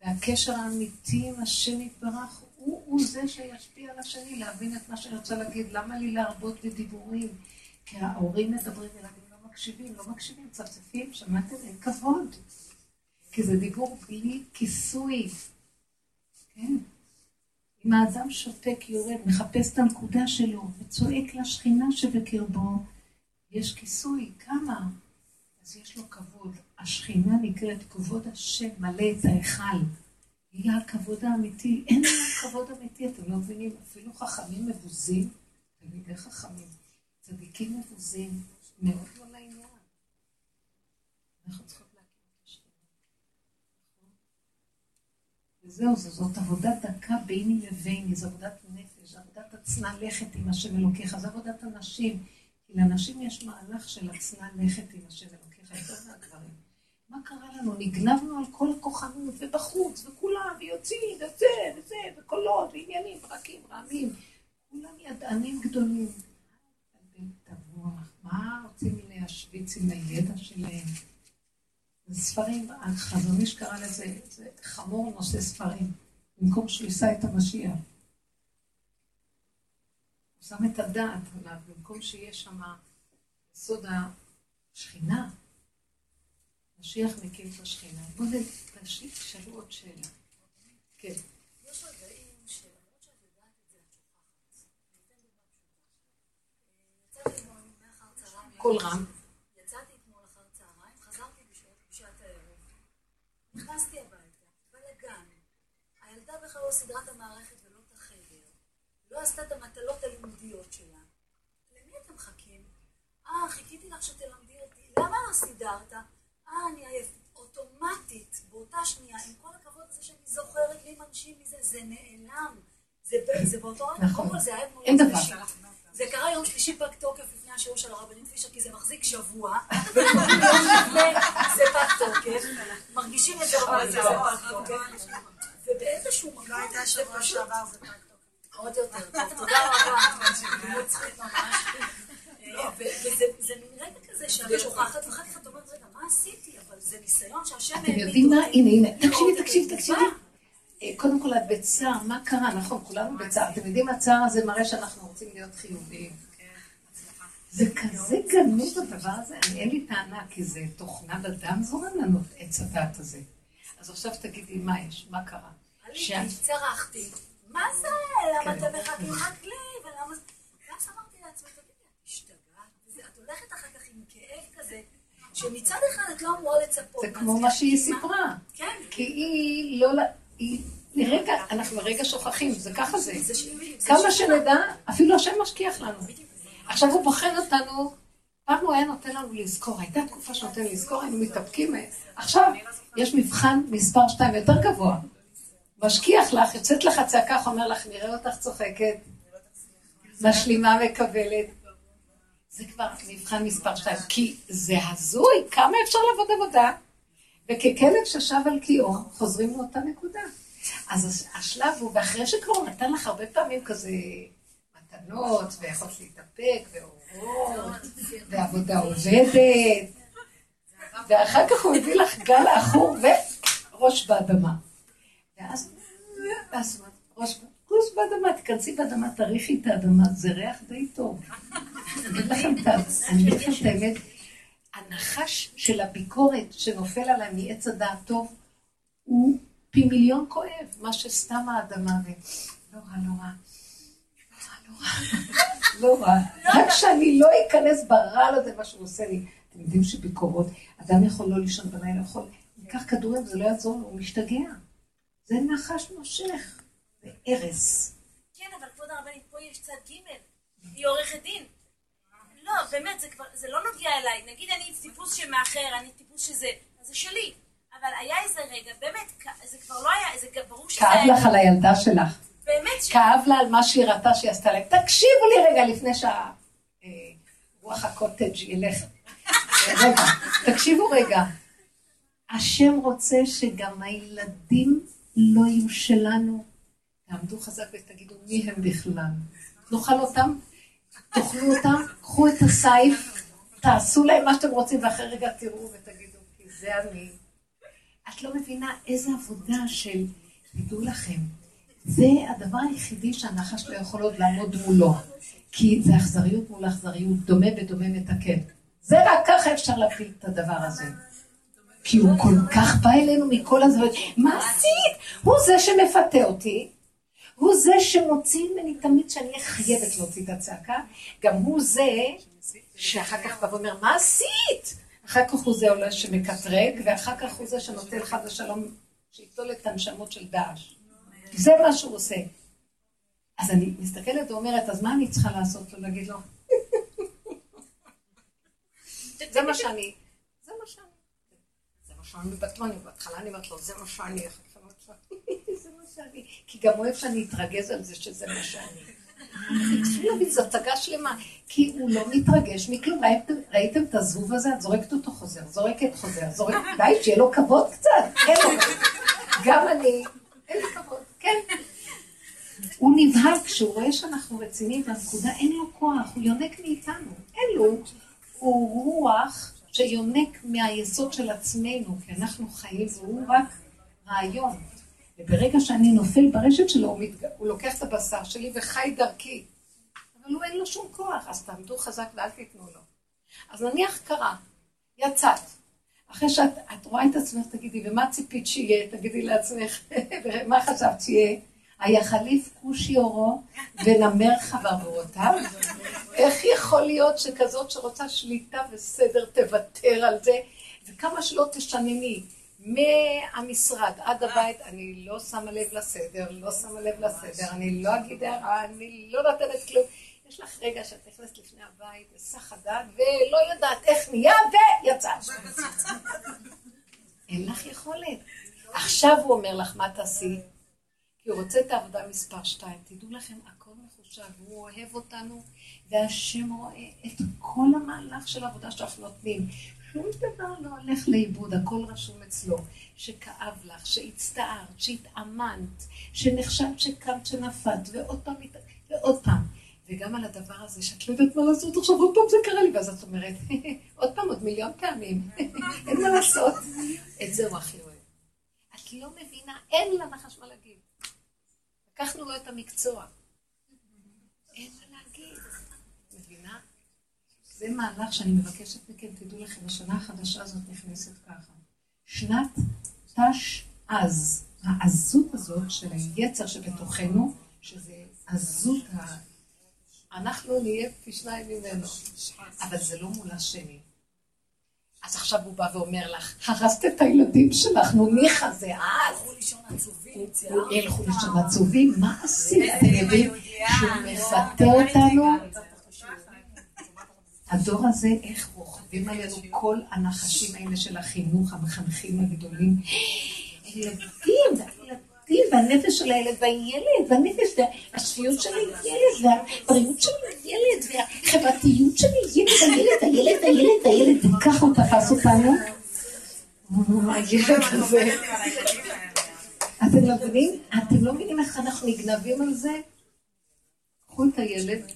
והקשר האמיתי עם השם יתברך הוא, הוא זה שישפיע על השני, להבין את מה שאני רוצה להגיד. למה לי להרבות בדיבורים? כי ההורים מדברים, ילדים לא מקשיבים, לא מקשיבים, צפצפים, שמעתם? אין כבוד. כי זה דיבור בלי כיסוי. כן? אם האדם שותק, יורד, מחפש את הנקודה שלו, וצועק לשכינה שבקרבו, יש כיסוי, כמה? אז יש לו כבוד. השכינה נקראת כבוד השם מלא את ההיכל. היא הכבוד האמיתי. אין לה כבוד אמיתי, אתם לא מבינים? אפילו חכמים מבוזים, תלמידי חכמים, צדיקים מבוזים, מאוד לא לעניין. אנחנו צריכות להקים את השכינה. וזהו, זאת עבודת דקה ביני לביני, זו עבודת נפש, עבודת עצנה לכת עם השם אלוקיך, זו עבודת הנשים. כי לנשים יש מהלך של עצנה לכת עם השם אלוקיך, יותר מהגברים. מה קרה לנו? נגנבנו על כל הכוחנות, ובחוץ, וכולם, ויוצאים, וזה, וזה, וקולות, ועניינים, ברקים, רעמים. כולם ידענים גדולים. מה רוצים להשוויץ עם הידע שלהם? ספרים, החזון איש קרא לזה, זה חמור נושא ספרים, במקום שהוא יישא את המשיח. הוא שם את הדעת עליו, במקום שיהיה שם יסוד השכינה. משיח מקים את השכינה. בואו תשאלו עוד שאלה. כן. קול רם. יצאתי אתמול אחר צהריים, חזרתי בשעת הערב. נכנסתי הביתה, בלאגן. הילדה בכלל לא סידרה את המערכת ולא את החדר. לא עשתה את המטלות הלימודיות שלה. למי אתם מחכים? אה, חיכיתי לך שתלמדי אותי. למה לא סידרת? אה, אני עייף. אוטומטית, באותה שנייה, עם כל הכבוד לזה שאני זוכרת מי מנשים מזה, זה נעלם. זה, זה באותו רגע, נכון. קודם כל זה היה אתמול יום. שלישי. זה קרה יום שלישי פג תוקף לפני השיעור של הרבנית פישר, כי זה מחזיק שבוע, זה פג תוקף, מרגישים את זה רבנית, זה פג תוקף, ובאיזשהו מקום זה פשוט עוד יותר טוב, תודה רבה, דמות צחית ממש, אה, ו- וזה זה מין רגע כזה שאת שוכחת, ואחר כך את אומרת, רגע, מה עשיתי? אבל זה ניסיון שהשם אתם העמיד יודעים מה? הנה, הנה. תקשיבי, תקשיבי. תקשיבי. אה, קודם כל, את בצער, מה קרה? נכון, כולנו בצער. אתם יודעים, הצער הזה מראה שאנחנו רוצים להיות חיוביים. זה כזה גנוב הדבר הזה, אני אין לי טענה, כי זה תוכנה בדם זורם לנו את עץ הדעת הזה. אז עכשיו תגידי, מה יש? מה קרה? עליתי, צרחתי, מה זה? למה כן. אתם מחכים רק לי? ולמה זה... ואז אמרתי לעצמי, תגידי, את השתגעת? את הולכת אחר כך עם כאב כזה, שמצד אחד את לא אמורה לצפות. זה כמו מה שהיא סיפרה. כן. כי היא לא... לרגע, אנחנו לרגע שוכחים, זה ככה זה. כמה. שנדע, אפילו השם משכיח לנו. עכשיו הוא בוחן אותנו, פעם הוא היה נותן לנו לזכור, הייתה תקופה שנותן לזכור, היינו מתאפקים. עכשיו, יש מבחן מספר שתיים יותר גבוה. משכיח לך, יוצאת לך צעקה, אומר לך, נראה אותך צוחקת, משלימה מקבלת. זה כבר מבחן מספר שתיים, כי זה הזוי, כמה אפשר לעבוד עבודה? וככלב ששב על קיאו, חוזרים לאותה נקודה. אז הש- השלב הוא, ואחרי שכבר נתן לך הרבה פעמים כזה מתנות, ויכולת להתאפק, ואורות, ועבודה עובדת, ואחר כך הוא מביא לך גל עכור וראש באדמה. ואז, ראש, ראש באדמה, תיכנסי באדמה, תריחי את האדמה, זה ריח די טוב. אני אגיד לכם את האמת, הנחש של הביקורת שנופל עליי מעץ הדעת טוב, הוא פי מיליון כואב, מה שסתם האדמה ו... רע, לא רע. לא רע. רק שאני לא אכנס ברעל הזה, מה שהוא עושה לי. אתם יודעים שביקורות, אדם יכול לא לישון בלילה, יכול לקח כדורים, זה לא יעזור לו, הוא משתגע. זה נחש מושך, זה הרס. כן, אבל כבוד הרבנית, פה יש צד ג', היא עורכת דין. לא, באמת, זה כבר, זה לא נוגע אליי. נגיד אני טיפוס שמאחר, אני טיפוס שזה, אז זה שלי. אבל היה איזה רגע, באמת, זה כבר לא היה, זה ברור שזה כאב לך על הילדה שלך. באמת, ש... כאב לה על מה שהיא ראתה שהיא עשתה להם. תקשיבו לי רגע לפני שהרוח הקוטג' ילך. רגע, תקשיבו רגע. השם רוצה שגם הילדים לא יהיו שלנו. תעמדו חזק ותגידו מי הם בכלל. נאכל אותם, תאכלו אותם, קחו את הסייף, תעשו להם מה שאתם רוצים, ואחרי רגע תראו ותגידו, כי זה אני. את לא מבינה איזה עבודה של, תדעו לכם, זה הדבר היחידי שהנחש לא יכול עוד לעמוד מולו. כי זה אכזריות מול אכזריות, דומה בדומה מתקן. זה רק ככה אפשר להפיל את הדבר הזה. כי הוא כל כך בא אלינו מכל הזוויות. מה עשית? הוא זה שמפתה אותי, הוא זה שמוציא ממני תמיד שאני אהיה חייבת להוציא את הצעקה, גם הוא זה שאחר כך בא ואומר, מה עשית? אחר כך הוא זה עולה שמקטרג, ואחר כך הוא זה שנותן חד ושלום, שיטול את הנשמות של דאעש. זה מה שהוא עושה. אז אני מסתכלת ואומרת, אז מה אני צריכה לעשות לו? להגיד לו, זה מה שאני, זה מה שאני. זה מה שאני בטמני, בהתחלה אני אומרת לו, זה מה שאני, זה מה שאני. כי גם אוהב שאני אתרגז על זה שזה מה שאני. תתחילו להבין, זו הצגה שלמה, כי הוא לא מתרגש מכלום. ראיתם, את הזבוב הזה? את זורקת אותו חוזר, זורקת חוזר, זורקת, די, שיהיה לו כבוד קצת, אין לו. גם אני, אין לי כבוד. הוא נבהל כשהוא רואה שאנחנו רציניים בנקודה, אין לו כוח, הוא יונק מאיתנו, אין לו. הוא רוח שיונק מהיסוד של עצמנו, כי אנחנו חיים, והוא רק רעיון. וברגע שאני נופל ברשת שלו, הוא, מתג... הוא לוקח את הבשר שלי וחי דרכי. אבל הוא אין לו שום כוח, אז תעמדו חזק ואל תיתנו לו. אז נניח קרה, יצאת. אחרי שאת רואה את עצמך, תגידי, ומה ציפית שיהיה? תגידי לעצמך, ומה חשבת שיהיה? היחליף כושי אורו ונמר חברותיו? איך יכול להיות שכזאת שרוצה שליטה וסדר תוותר על זה? וכמה שלא תשנני, מהמשרד עד הבית, אני לא שמה לב לסדר, לא שמה לב לסדר, אני לא אגיד הערה, אני לא נותנת כלום. יש לך רגע שאת נכנסת לפני הבית, בסך הדעת, ולא יודעת איך נהיה, ויצאת. אין לך יכולת. עכשיו הוא אומר לך, מה תעשי? כי הוא רוצה את העבודה מספר שתיים. תדעו לכם, הכל מחושב, הוא אוהב אותנו, והשם רואה את כל המהלך של העבודה שאנחנו נותנים. שום דבר לא הולך לאיבוד, הכל רשום אצלו. שכאב לך, שהצטערת, שהתאמנת, שנחשבת שקמת, שנפלת, ועוד פעם, ועוד פעם. וגם על הדבר הזה, שאת לא יודעת מה לעשות עכשיו, עוד פעם זה קרה לי, ואז את אומרת, עוד פעם, עוד מיליון פעמים, אין מה לעשות. את זה הוא הכי אוהב. את לא מבינה, אין לנחש מה להגיד. לקחנו לו את המקצוע. אין מה להגיד. מבינה? זה מהלך שאני מבקשת מכם, תדעו לכם, השנה החדשה הזאת נכנסת ככה. שנת תש-עז, העזות הזאת של היצר שבתוכנו, שזה עזות ה... אנחנו נהיה פי שניים ממנו, אבל זה לא מול השני. אז עכשיו הוא בא ואומר לך, הרסת את הילדים שלך, נו ניחא זה אז. הלכו לישון עצובים, הלכו לישון עצובים, מה עשית? אתם יודעים שהוא מפתה אותנו? הדור הזה, איך רוכבים עלינו כל הנחשים האלה של החינוך, המחנכים הגדולים. ילדים, הילדים, והנפש של הילד, והילד, והנפש, והשפיות של הילד, והבריאות של הילד, והחברתיות של הילד, הילד, הילד, הילד, הילד, וככה הוא תפס אותנו. הילד הזה. אתם לא מבינים? אתם לא מבינים איך אנחנו נגנבים על זה? קחו את הילד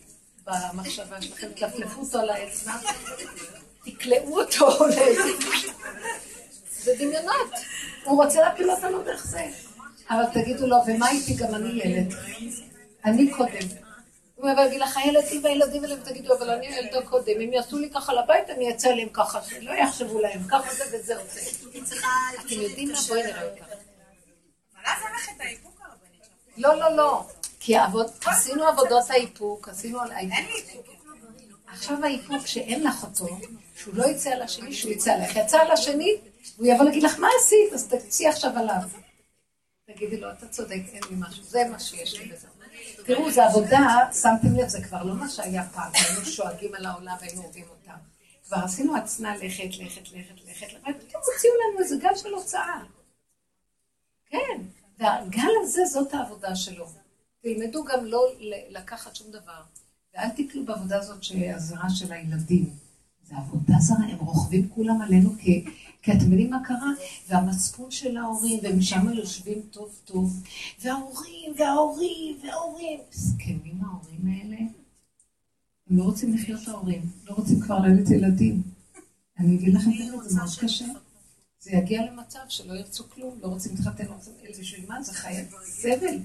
במחשבה שלכם, תלפלפו אותו על האצבע, תקלעו אותו זה דמיונות. הוא רוצה להפיל אותנו דרך זה. אבל תגידו לו, ומה איתי? גם אני ילד. אני קודם. הוא אומר, יגיד לך, הילדים והילדים האלה, ותגידו, אבל אני ילדה קודם. אם יעשו לי ככה לבית, אני אצא עליהם ככה, שלא יחשבו להם ככה זה וזהו זה. אתם יודעים מה? בואי נראה הרבנית. לא, לא, לא. כי עשינו עבודות האיפוק, עשינו על האיפוק. עכשיו האיפוק שאין לך אותו, שהוא לא יצא על השני, שהוא יצא עליך. יצא על השני, הוא יבוא להגיד לך, מה עשית? אז תצאי עכשיו עליו. תגידי לו, אתה צודק, אין לי משהו, זה מה שיש לי בזה. תראו, זו עבודה, שמתם לב, זה כבר לא מה שהיה פעם, היינו שואגים על העולם והיינו אוהבים אותם. כבר עשינו עצנה לכת, לכת, לכת, לכת, ופתאום הוציאו לנו איזה גל של הוצאה. כן, והגל הזה, זאת העבודה שלו. תלמדו גם לא לקחת שום דבר, ואל תקלו בעבודה הזאת שהזרה של הילדים. זה עבודה זרה, הם רוכבים כולם עלינו כי... אתם יודעים מה קרה? והמצפון של ההורים, ומשם יושבים טוב טוב, וההורים, וההורים, וההורים. מסכנים ההורים האלה. הם לא רוצים לחיות ההורים, לא רוצים כבר ללדת ילדים. אני אגיד לכם זה, מאוד קשה. זה יגיע למצב שלא ירצו כלום, לא רוצים להתחתן, לא רוצים... בשביל מה? זה חיי סבל.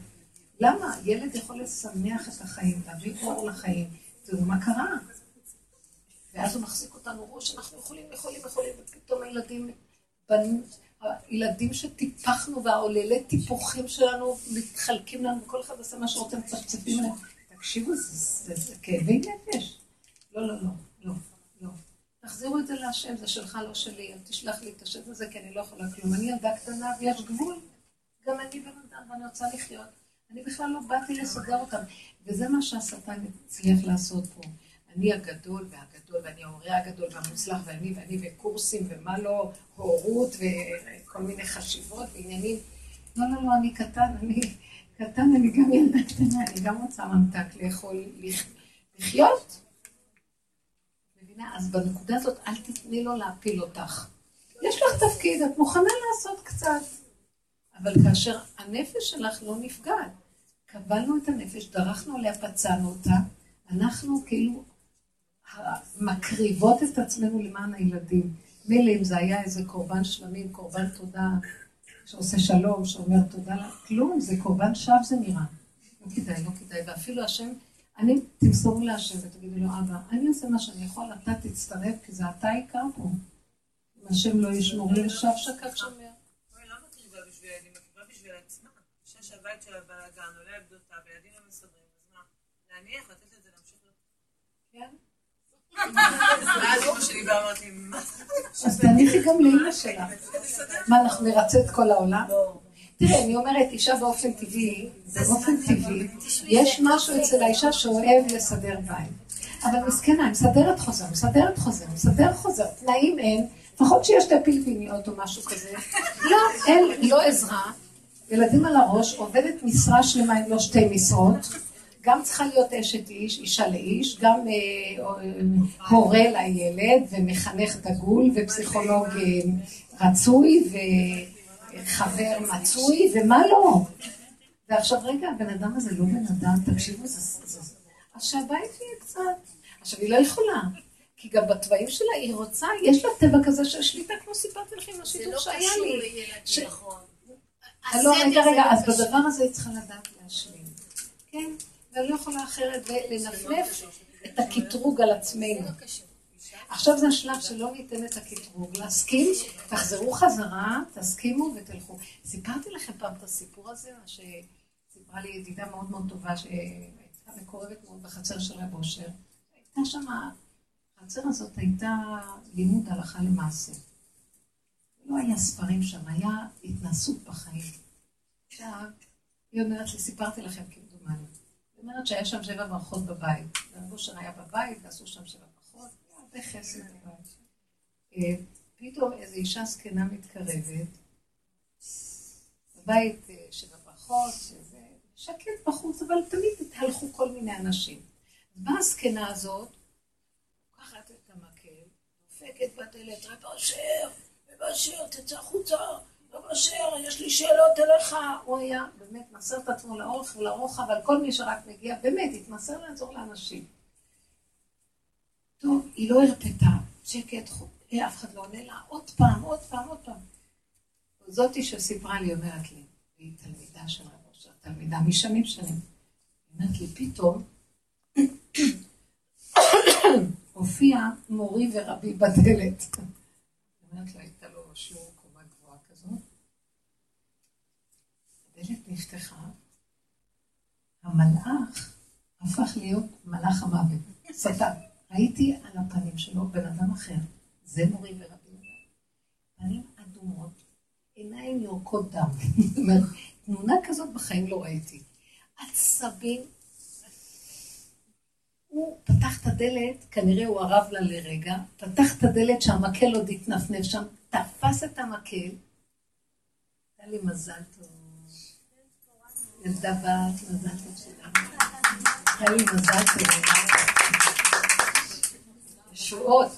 למה? ילד יכול לשמח את החיים, להביא אור לחיים. תראו מה קרה. ואז הוא מחזיק אותנו ראש, אנחנו יכולים, יכולים, יכולים, ופתאום הילדים, הילדים שטיפחנו והעוללי טיפוחים שלנו מתחלקים לנו, וכל אחד עושה מה שרוצה, מצפצפים עליהם. תקשיבו, זה כאבי נפש. לא, לא, לא, לא, לא. תחזירו את זה להשם, זה שלך, לא שלי, אל תשלח לי את השם הזה, כי אני לא יכולה כלום. אני ילדה קטנה ויש גבול. גם אני בן אדם ואני רוצה לחיות. אני בכלל לא באתי לסדר אותם. וזה מה שהשטן הצליח לעשות פה. אני הגדול והגדול, ואני ההורה הגדול והמוצלח, ואני ואני וקורסים ומה לא, הורות וכל מיני חשיבות ועניינים. לא, לא, לא, אני קטן, אני קטן, אני גם ילדה קטנה, אני גם רוצה ממתק לאכול, לחיות. מבינה? אז בנקודה הזאת אל תתני לו להפיל אותך. יש לך תפקיד, את מוכנה לעשות קצת. אבל כאשר הנפש שלך לא נפגעת, קבלנו את הנפש, דרכנו עליה, פצענו אותה, אנחנו כאילו מקריבות את עצמנו למען הילדים. מילא אם זה היה איזה קורבן שלמים, קורבן תודה, שעושה שלום, שאומר תודה, כלום, זה קורבן שווא זה נראה. לא כדאי, לא כדאי, ואפילו השם, אני, תמסורו להשם ותגידו לו, אבא, אני עושה מה שאני יכול, אתה תצטרף, כי זה אתה העיקר פה. אם השם לא ישמור, ישב שקד שומר. לא מקריבה בשביל ילדים, מקריבה בשביל עצמה. אישה שהבית שלה בלאגן, עולה ילדותה, וילדים לא מסודרים, אז מה? להניח, לתת את זה להמשיך. כן. אז תניחי גם לאמא שלך. מה, אנחנו נרצה את כל העולם? תראה, אני אומרת, אישה באופן טבעי, באופן טבעי, יש משהו אצל האישה שאוהב לסדר בית. אבל מסכנה, היא מסדרת חוזר, מסדרת חוזר, מסדרת חוזר, תנאים אין, לפחות שיש שתי פלפיניות או משהו כזה. לא, אין, לא עזרה, ילדים על הראש, עובדת משרה שלמה עם לא שתי משרות. גם צריכה להיות אשת איש, אישה לאיש, גם אה, אה, הורה לילד ומחנך דגול ופסיכולוג אה, רצוי וחבר מצוי ומה לא. ועכשיו רגע, הבן אדם הזה לא בן אדם, תקשיבו, זה... אז שהבית יהיה קצת. עכשיו, היא לא יכולה, כי גם בתוואים שלה היא רוצה, יש לה טבע כזה של שליטה, כמו סיפרתי לכם, השידור שהיה לי. זה לא קשור לילדים, נכון. לא, רגע, רגע, אז בדבר הזה היא צריכה לדעת להשלים. כן? ואני לא יכולה אחרת לנפנף את הקטרוג על עצמנו. עכשיו זה השלב שלא ניתן את הקטרוג, להסכים, תחזרו חזרה, תסכימו ותלכו. סיפרתי לכם פעם את הסיפור הזה, שסיפרה לי ידידה מאוד מאוד טובה, שהייתה מקורבת מאוד בחצר של רב אושר. הייתה שם, החצר הזאת הייתה לימוד הלכה למעשה. לא היה ספרים שם, היה התנסות בחיים. עכשיו, היא אומרת לי, סיפרתי לכם כמדומני. אומרת שהיה שם שבע ברכות בבית. רב אושר היה בבית, ועשו שם שבע ברכות, הרבה חסד בבית. אה, פתאום איזו אישה זקנה מתקרבת, בבית אה, שבע ברכות, שזה שקט בחוץ, אבל תמיד התהלכו כל מיני אנשים. באה הזקנה הזאת, לוקחת את המקל, דופקת בדלת, רב אושר, רב אושר, תצא החוצה. רב אשר, יש לי שאלות אליך. הוא היה באמת מסר את עצמו לאורך ולרוחב על כל מי שרק מגיע, באמת, התמסר לעזור לאנשים. טוב, היא לא הרפתה, שקט, אה, אף אחד לא עונה לה, עוד פעם, עוד פעם, עוד פעם. זאתי שסיפרה לי, אומרת לי, היא תלמידה של רב אשר, תלמידה משנים שנים. היא אומרת לי, פתאום הופיע מורי ורבי בדלת. אומרת לה, הייתה לו שיעור הדלת נפתחה, המלאך הפך להיות מלאך המוות, שטן. ראיתי על הפנים שלו בן אדם אחר, זה מורי ורבי. פנים אדומות, עיניים יורקות דם. תמונה כזאת בחיים לא ראיתי. עצבים. הוא פתח את הדלת, כנראה הוא ערב לה לרגע, פתח את הדלת שהמקל עוד התנפנף שם, תפס את המקל, היה לי מזל טוב. ילדה בת, מזל טוב שלנו. לי מזל טוב. ישועות.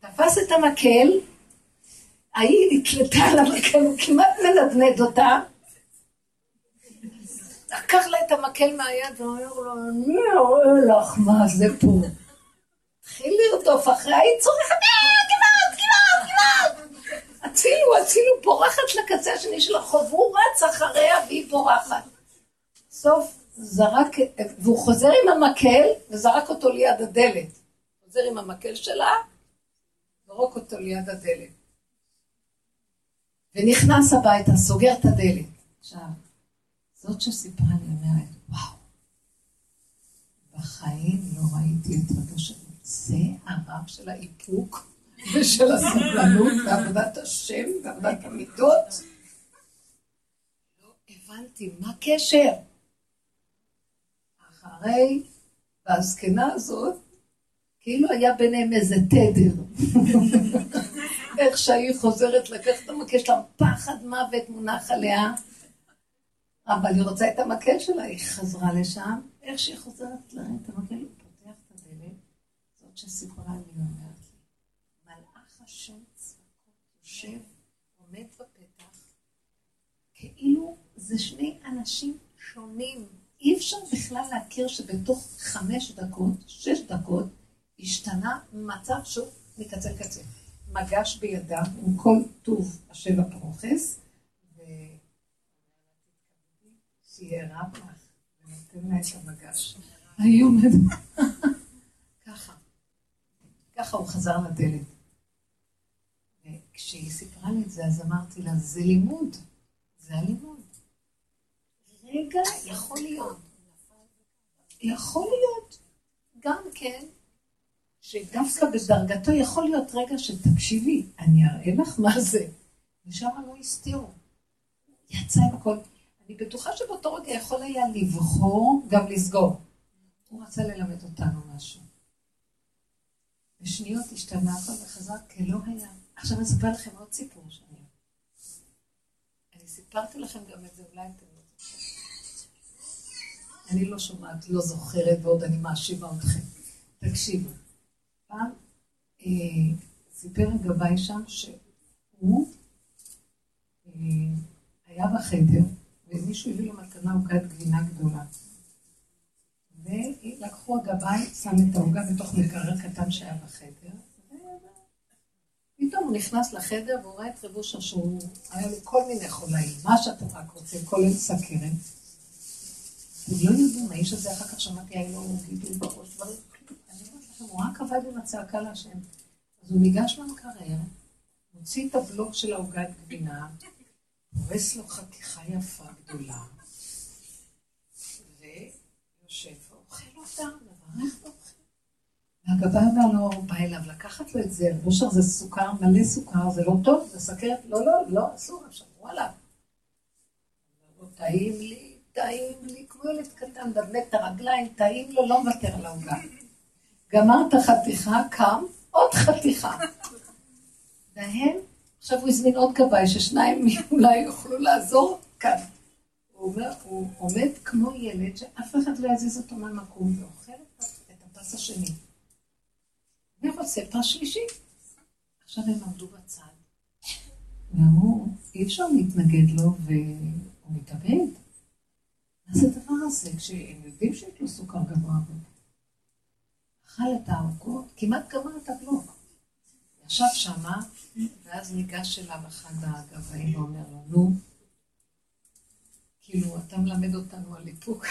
תפס את המקל, ההיא נתלתה על המקל, הוא כמעט מנדנד אותה. לקח לה את המקל מהיד ואומר לו, אני אראה לך מה זה פה. התחיל לרדוף אחריה, היא צורכת, אה, כמעט, כמעט, כמעט. הצילו, הצילו, בורחת לקצה השני של החוב, הוא רץ אחריה והיא בורחת. סוף זרק, והוא חוזר עם המקל וזרק אותו ליד הדלת. חוזר עם המקל שלה, זרוק אותו ליד הדלת. ונכנס הביתה, סוגר את הדלת. עכשיו, זאת שסיפרה לי אומרת, וואו, בחיים לא ראיתי את רבו של זה הרב של האיפוק. ושל הסבלנות ועבודת השם ועבודת המידות. לא הבנתי, מה הקשר? אחרי, והזקנה הזאת, כאילו היה ביניהם איזה תדר. איך שהיא חוזרת לקחת את המקל שלה, פחד מוות מונח עליה, אבל היא רוצה את המקל שלה, היא חזרה לשם, איך שהיא חוזרת להרים את המקל, הוא פותח את הדלת, זאת שסיפרה לי, אומרת. השם צבקות יושב, עומד בפתח, כאילו זה שני אנשים שונים. אי אפשר בכלל להכיר שבתוך חמש דקות, שש דקות, השתנה מצב שהוא מקצה לקצה. מגש בידם עם כל טוב השבע פרוכס, שיהיה רב לך, ונותן לה את המגש. עומדת ככה. ככה הוא חזר לדלת. כשהיא סיפרה לי את זה, אז אמרתי לה, זה לימוד. זה הלימוד. רגע, יכול להיות. יכול להיות, גם כן, שדווקא בדרגתו יכול להיות רגע שתקשיבי, אני אראה לך מה זה. ושם לא הסתירו. יצא עם הכל. אני בטוחה שבאותו רגע יכול היה לבחור, גם לסגור. הוא רצה ללמד אותנו משהו. בשניות השתנה הכל וחזר כלא היה. עכשיו אני אספר לכם עוד סיפור שאני... אני סיפרתי לכם גם את זה, אולי אתם לא זוכרים. אני לא שומעת, לא זוכרת, ועוד אני מאשימה אתכם. תקשיבו. פעם אה, סיפר הגבאי שם שהוא אה, היה בחדר, ומישהו הביא לו מתנה עוגת גבינה גדולה. ולקחו הגבאי, שם את העוגה בתוך מקרר קטן שהיה בחדר, פתאום הוא נכנס לחדר והוא ראה את רב אושר שהוא, היה לו כל מיני חולאים, מה שאתם רק רוצים, כולל סכרת. הם לא יודעים, האיש הזה אחר כך שמעתי, היה לו גידול בראש, דברים, אני אומרת לכם, הוא רק עבד עם הצעקה להשם. אז הוא ניגש למקרר, מוציא את הבלוק של העוגת גבינה, פורס לו חתיכה יפה גדולה, ויושב ואוכל אותה, מברך ואוכל. והגבאי אומר לו, בא אליו לקחת לו את זה, אושר זה סוכר, מלא סוכר, זה לא טוב, זה סכרת, לא, לא, לא, אסור, עכשיו, וואלה. טעים לי, טעים לי, כמו ילד קטן, דבק את הרגליים, טעים לו, לא מוותר על העוגה. גמר את החתיכה, קם, עוד חתיכה. והם, עכשיו הוא הזמין עוד גבאי, ששניים אולי יוכלו לעזור כאן. הוא אומר, הוא עומד כמו ילד שאף אחד לא יזיז אותו מהמקום ואוכל את הפס השני. ורוצה פס שלישי. עכשיו הם עמדו בצד, ואמרו, אי אפשר להתנגד לו והוא מתאבד. מה זה הדבר הזה? כשהם יודעים שיש לו סוכר גבוה אכל את העוגות, כמעט גמר את הבלוק. ישב שמה, ואז ניגש אליו אחד הגבאים ואומר לו, נו, כאילו, אתה מלמד אותנו על איפוק.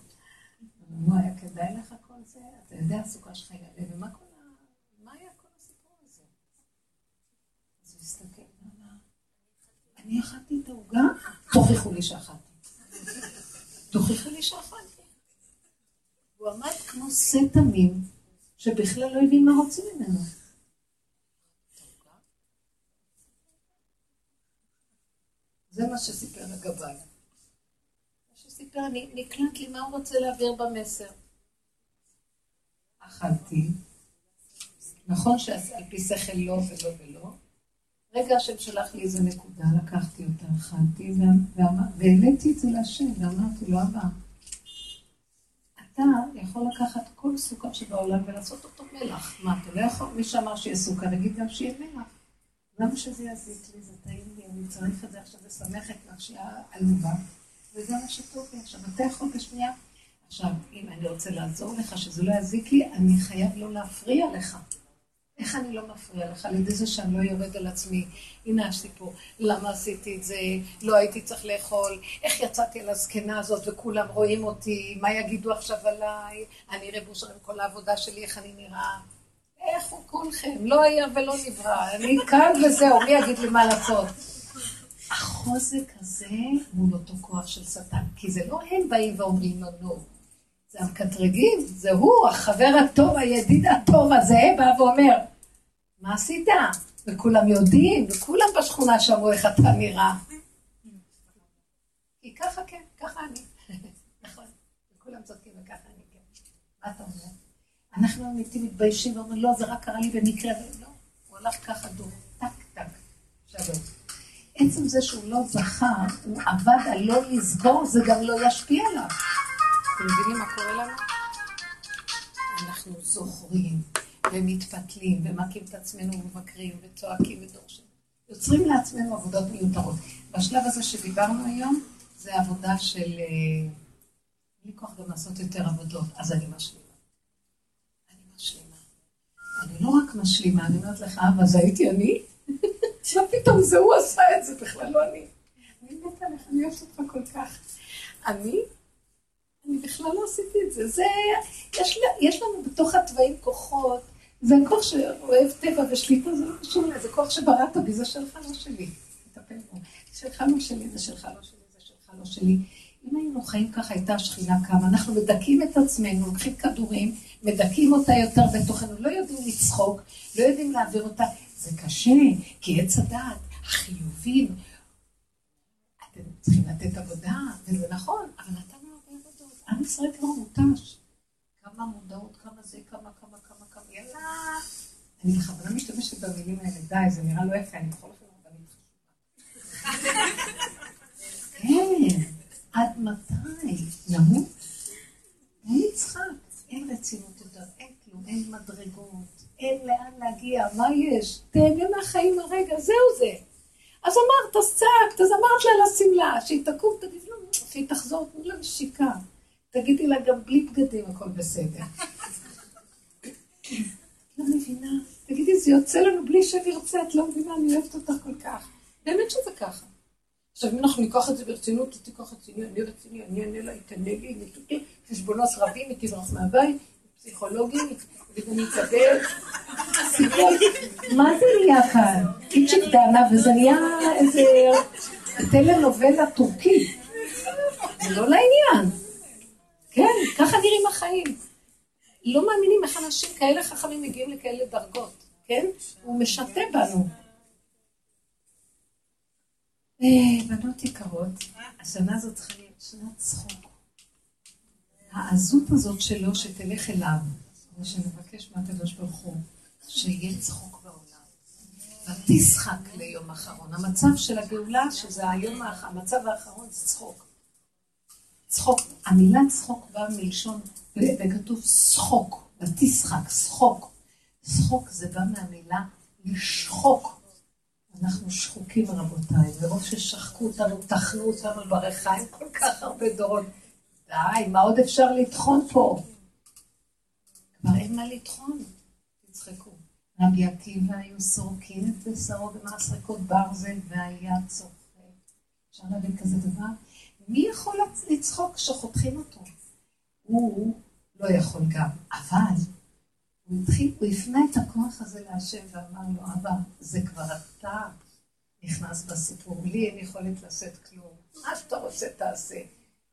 נו, היה כדאי לך כל זה? אתה יודע, הסוכר שלך יעלה, ומה כל ה... מה היה כל הסיפור הזה? אז הוא הסתכל ואמר, אני אכלתי את העוגה, תוכיחו לי שאכלתי. תוכיחו לי שאכלתי. הוא עמד כמו שא תמים, שבכלל לא הבין מה רוצים ממנו. זה מה שסיפר הגבאי. מה שסיפר, נקלט לי מה הוא רוצה להעביר במסר. אכלתי, נכון שעל פי שכל לא ולא ולא, רגע השם שלח לי איזה נקודה, לקחתי אותה, אכלתי, והעליתי את זה להשם, ואמרתי לו, אבא, אתה יכול לקחת כל סוכר שבעולם ולעשות אותו מלח. מה, אתה לא יכול, מי שאמר שיהיה סוכר, נגיד גם שיהיה מלח. למה שזה יזיק לי, זה טעים לי, אני צריך את זה עכשיו לשמח את נפשי העלובה, וזה מה שטוב לי. עכשיו, אתה יכול בשנייה. עכשיו, אם אני רוצה לעזור לך שזה לא יזיק לי, אני חייב לא להפריע לך. איך אני לא מפריע לך? על ידי זה שאני לא יורד על עצמי. הנה הסיפור, למה עשיתי את זה? לא הייתי צריך לאכול. איך יצאתי על הזקנה הזאת וכולם רואים אותי? מה יגידו עכשיו עליי? אני רב אושר עם כל העבודה שלי, איך אני נראה? איך הוא כולכם? לא היה ולא נברא. אני כאן וזהו, מי יגיד לי מה לעשות? החוזק הזה מול אותו כוח של שטן. כי זה לא הם באים ואומרים לנו, זה המקטרגים, זה הוא, החבר הטוב, הידיד הטוב הזה, בא ואומר, מה עשית? וכולם יודעים, וכולם בשכונה שמעו איך אתה נראה. כי ככה כן, ככה אני. נכון, וכולם צודקים וככה אני כן. מה אתה אומר? אנחנו אמיתים מתביישים ואומרים, לא, זה רק קרה לי במקרה, ולא, הוא הלך ככה דור, טק, טק, שלום. עצם זה שהוא לא זכר, הוא עבד על לא לסגור, זה גם לא ישפיע עליו. אתם מבינים מה קורה לנו? אנחנו זוכרים ומתפתלים ומכים את עצמנו ומבקרים וצועקים ודורשים. יוצרים לעצמנו עבודות מיותרות. בשלב הזה שדיברנו היום, זה עבודה של... אין לי כוח גם לעשות יותר עבודות, אז אני משלימה. אני משלימה. אני לא רק משלימה, אני אומרת לך, אבא, זה הייתי אני? מה פתאום זה הוא עשה את זה, בכלל לא אני. אני מתה עליך, אני אוהבת אותך כל כך. אני אני בכלל לא עשיתי את זה. זה, יש, יש לנו בתוך התוואים כוחות זה הכוח שאוהב טבע ושליטה, זה לא קשור לי, זה כוח שבראת בי, זה שלך, לא שלי. תטפל בו. שלך לא שלי, זה שלך לא שלי, זה שלך לא שלי. אם היינו חיים ככה, הייתה השכינה קמה. אנחנו מדכאים את עצמנו, לוקחים כדורים, מדכאים אותה יותר בתוכנו, לא יודעים לצחוק, לא יודעים להעביר אותה. זה קשה, כי עץ הדעת, החיובים, אתם צריכים לתת עבודה, וזה נכון, אבל נתנו הרבה עבודות. עם ישראל כבר מותש. כמה מודעות, כמה זה, כמה, כמה, כמה, יאללה. אני בכוונה משתמשת במילים האלה, די, זה נראה לא יפה, אני בכל אופן רבנית חשובה. כן, עד מתי? נמות? אין יצחק, אין רצינות יותר, אין כלום, אין מדרגות, אין לאן להגיע, מה יש? תהנה מהחיים הרגע, זהו זה. אז אמרת, אז צעקת, אז אמרת לה לשמלה, שהיא תקום, תגיד לו, שהיא תחזור, תנו לה נשיקה. תגידי לה גם בלי בגדים הכל בסדר. לא מבינה, תגידי, זה יוצא לנו בלי שנרצה, את לא מבינה, אני אוהבת אותך כל כך. באמת שזה ככה. עכשיו, אם אנחנו ניקח את זה ברצינות, תיקח את זה, אני רציני, אני אענה לה, תענה לי, נתותי, חשבונות רבים, היא תברח מהבית, אקבל סיפור. מה זה נהיה כאן? איצ'יק דנה, וזה נהיה איזה טלנובלה טורקית. זה לא לעניין. כן, ככה נראים החיים. לא מאמינים איך אנשים כאלה חכמים מגיעים לכאלה דרגות, כן? הוא משתה בנו. אה, בנות יקרות, השנה הזאת צריכה להיות שנת צחוק. העזות הזאת שלו שתלך אליו, ושנבקש מהקדוש ברוך הוא, שיהיה צחוק בעולם. ותשחק ליום אחרון. המצב של הגאולה, שזה היום, המצב האחרון זה צחוק. צחוק, המילה צחוק באה מלשון, וכתוב שחוק, ותשחק, שחוק. שחוק זה בא מהמילה לשחוק. אנחנו שחוקים רבותיי, מרוב ששחקו אותנו, טחנו אותנו ברחיים כל כך הרבה דורות. די, מה עוד אפשר לטחון פה? כבר אין מה לטחון, תצחקו. רבי עקיבא היו סורקים את בשרו במסרקות ברזל והיה צוחק. אפשר להבין כזה דבר? מי יכול לצחוק כשחותכים אותו? הוא לא יכול גם, אבל הוא התחיל, הוא הפנה את הכוח הזה להשם ואמר לו, אבא, זה כבר אתה נכנס בסיפור, לי אין יכולת לשאת כלום, מה שאתה רוצה תעשה.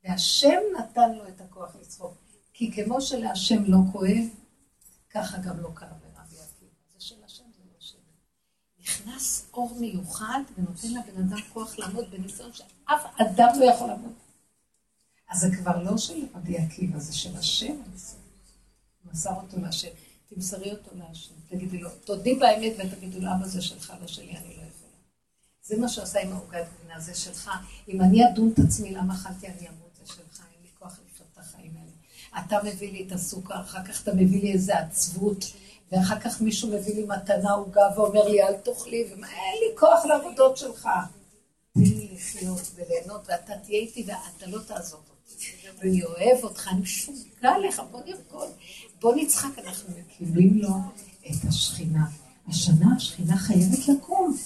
והשם נתן לו את הכוח לצחוק, כי כמו שלהשם לא כואב, ככה גם לא כאב לרבי עקיבא. זה של השם, זה לא שלי. נכנס אור מיוחד ונותן לבן אדם כוח לעמוד בניסיון שאף אדם לא יכול לעמוד. אז זה כבר לא של רבי עקיבא, זה של השם מסר אותו להשם. תמסרי אותו להשם. תגידי לו, תודי באמת ותגידו לו, אבא זה שלך, לא שלי, אני לא יכולה. זה מה שעשה עם העוגת גבינה, זה שלך. אם אני אדון את עצמי למה אכלתי, אני אמות, זה שלך, אין לי כוח לחיות את החיים האלה. אתה מביא לי את הסוכר, אחר כך אתה מביא לי איזה עצבות, ואחר כך מישהו מביא לי מתנה עוגה ואומר לי, אל תאכלי, ואין לי כוח לעבודות שלך. תן לי לחיות וליהנות, ואתה תהיה איתי ואתה לא תעזוב אותי. ואני אוהב אותך, אני משוגע לך, בוא נרקוד. בוא נצחק, אנחנו מקבלים לו את השכינה. השנה השכינה חייבת לקום.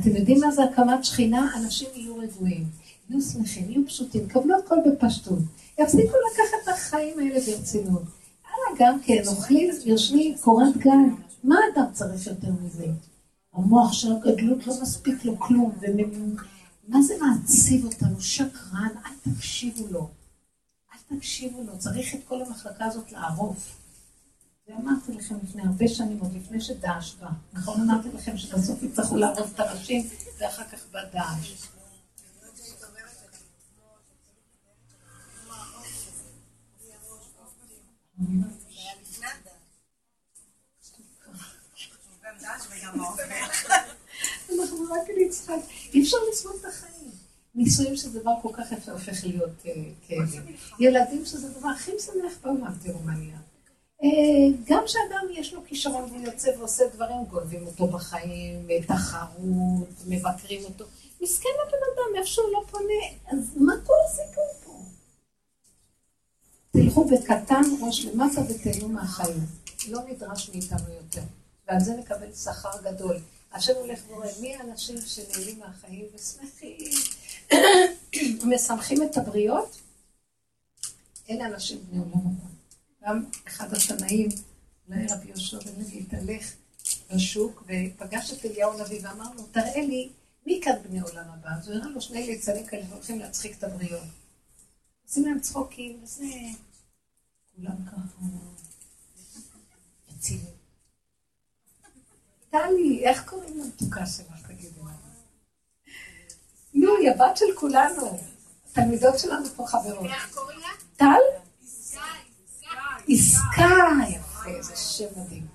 אתם יודעים מה זה הקמת שכינה? אנשים יהיו רגועים, יהיו שמחים, יהיו פשוטים, קבלו הכל בפשטות. יפסיקו לקחת את החיים האלה ברצינות. הלאה, גם כן, אוכלים, יושבים, קורת גג. מה אדם צריך יותר מזה? המוח של הגדלות לא מספיק לו כלום, ומה זה מעציב אותנו? שקרן, אל תקשיבו לו. אל תקשיבו לו, צריך את כל המחלקה הזאת לערוף. ואמרתי לכם לפני הרבה שנים, עוד לפני שדאעש בא, נכון אמרתי לכם שבסוף יצטרכו לערוב את הראשים, ואחר כך בא דאעש. אנחנו רק נצחק, אי אפשר לסבול את החיים. נישואים שזה דבר כל כך יפה הופך להיות כאבים. ילדים שזה דבר הכי משמח בעולם, תראו מה נהיה. גם שאדם יש לו כישרון והוא יוצא ועושה דברים, גונבים אותו בחיים, תחרות, מבקרים אותו. מסכן הבן אדם, איפה שהוא לא פונה, אז מה כל הסיפור פה? תלכו בקטן ראש למטה ותהנו מהחיים. לא נדרש מאיתנו יותר. ועל זה נקבל שכר גדול. השם הולך ורואה מי האנשים שנהנים מהחיים ושמחים, משמחים את הבריות, אלה אנשים בני עולם הבא. גם אחד התנאים אולי רבי יהושע בן לוי התהלך בשוק ופגש את אליהו הנביא ואמר לו, תראה לי מי כאן בני עולם הבא? אז הוא הראה לו שני ליצנים כאלה שהולכים להצחיק את הבריות. עושים להם צחוקים, וזה... כולם ככה... יציבים. טלי, איך קוראים למתוקה שלך, תגידי? נו, היא הבת של כולנו. התלמידות שלנו פה חברות. איך קוראים לה? טל? עסקה, יפה, זה שם מדהים.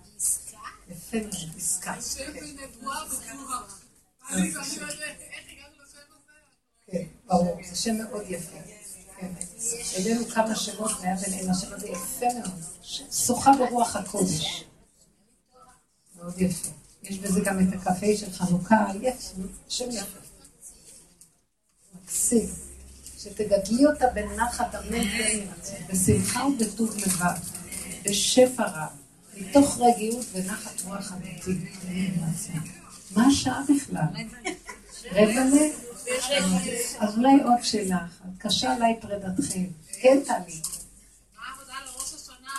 יפה מאוד, עסקה. כן, ברור, זה שם מאוד יפה. כן. הבאנו כמה שמות והיה ביניהם השם הזה יפה מאוד. שוחה ברוח הקודש. מאוד יפה. יש בזה גם את הקפה של חנוכה, יש, שם יפה. מקסים. שתגדלי אותה בנחת אמן בשמחה ובטוב לבב, בשפע רב, מתוך רגיעות ונחת רוח אמיתית. מה השעה בכלל? רבע ל... אז אולי עוד שאלה אחת. קשה עליי פרידתכם. כן, טלי. מה העבודה לראש השנה?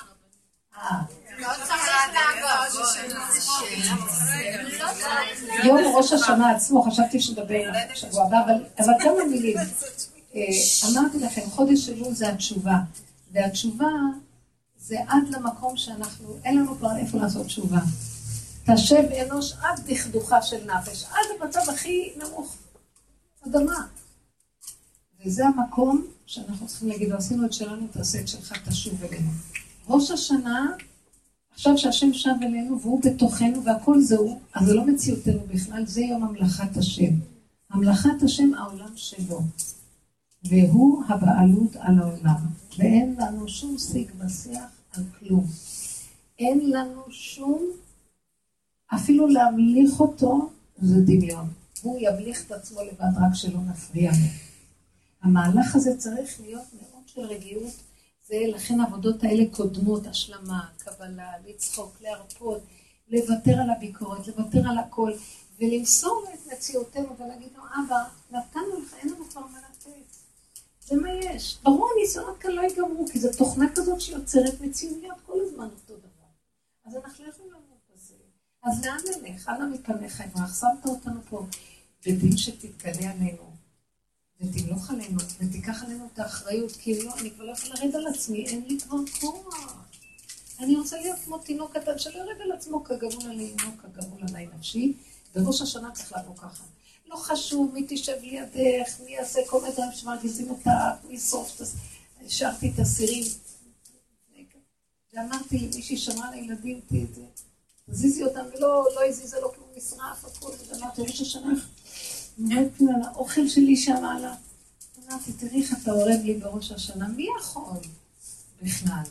אה. יום ראש השנה עצמו, חשבתי שנדבר בשבוע הבא, אבל כמה מילים. אה, אמרתי לכם, חודש אלול זה התשובה, והתשובה זה עד למקום שאנחנו, אין לנו כבר איפה לעשות תשובה. תשב אנוש עד דכדוכה של נפש, עד המצב הכי נמוך, אדמה. וזה המקום שאנחנו צריכים להגיד, עשינו את שלנו, תעשה את שלך, תשוב אלינו. ראש השנה, עכשיו שהשם שב אלינו והוא בתוכנו והכל זהו, אז זה לא מציאותנו בכלל, זה יום המלאכת השם. המלאכת השם, העולם שלו. והוא הבעלות על העולם. ואין לנו שום שיג ושיח על כלום. אין לנו שום, אפילו להמליך אותו זה דמיון. הוא ימליך את עצמו לבד רק שלא נפריע לו. המהלך הזה צריך להיות מאוד של רגיעות. זה לכן העבודות האלה קודמות, השלמה, קבלה, לצחוק, להרפות, לוותר על הביקורת, לוותר על הכל, ולמסור את מציאותנו ולהגיד לו, אבא, נתנו לך, אין לנו כבר מה לתת. זה מה יש. ברור, הניסיונות כאן לא ייגמרו, כי זו תוכנה כזאת שיוצרת מציאויות כל הזמן אותו דבר. אז אנחנו לא יכולים לעמוד בזה. אז לאן נלך? אנא מפניך יברח, שמת אותנו פה. ודין שתתגלה עלינו, ותמלוך עלינו, ותיקח עלינו את האחריות, כי אם לא, אני כבר לא יכולה לרד על עצמי, אין לי כבר כוח. אני רוצה להיות כמו תינוק קטן שלא ירד על עצמו כגמול עלי עמו, כגמול עלי נפשי, וראש השנה צריך לבוא ככה. לא חשוב מי תשב לידך, מי יעשה כל מיני דברים שמרגיזים אותך, מי ישרוף את ה... השארתי את הסירים. ואמרתי למישהי שאמרה לילדים, תזיזי אותם, ולא לא הזיזה לו כלום נשרף, הכול, ואמרתי, ראש השנה, האוכל שלי שם עלה. אמרתי, תראי איך אתה אורב לי בראש השנה, מי יכול בכלל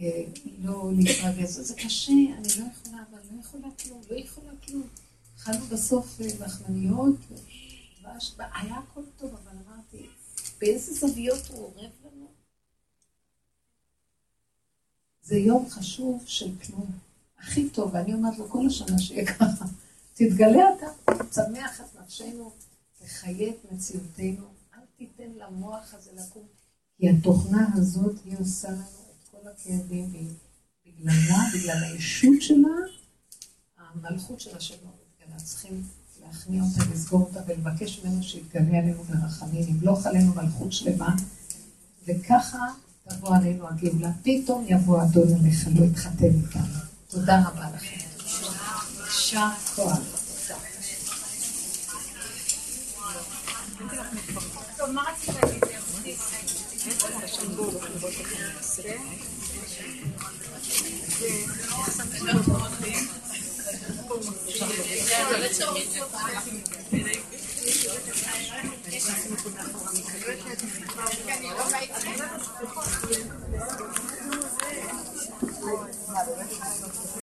אה, לא להתרגז? זה קשה, אני לא יכולה, אבל לא יכולה כלום, לא יכולה כלום. אכלנו בסוף אה, לחמניות, היה הכל טוב, אבל אמרתי, באיזה זוויות הוא עורב לנו? זה יום חשוב של כלום. הכי טוב, ואני אומרת לו כל השנה שיהיה ככה. תתגלה אתה, תצמח את נפשנו, תחיה את מציאותנו, אל תיתן למוח הזה לקום, כי התוכנה הזאת, היא עושה לנו את כל הכאבים, בגללה, בגלל הישות שלה, המלכות של השם אלא צריכים להכניע אותה, לסגור אותה ולבקש ממנו שיתגלה עלינו ברחמים, ימלוך עלינו מלכות שלמה, וככה תבוא עלינו הגאולה. פתאום יבוא אדון אליך, לא יתחתן איתנו. תודה רבה לכם. יישר כוח.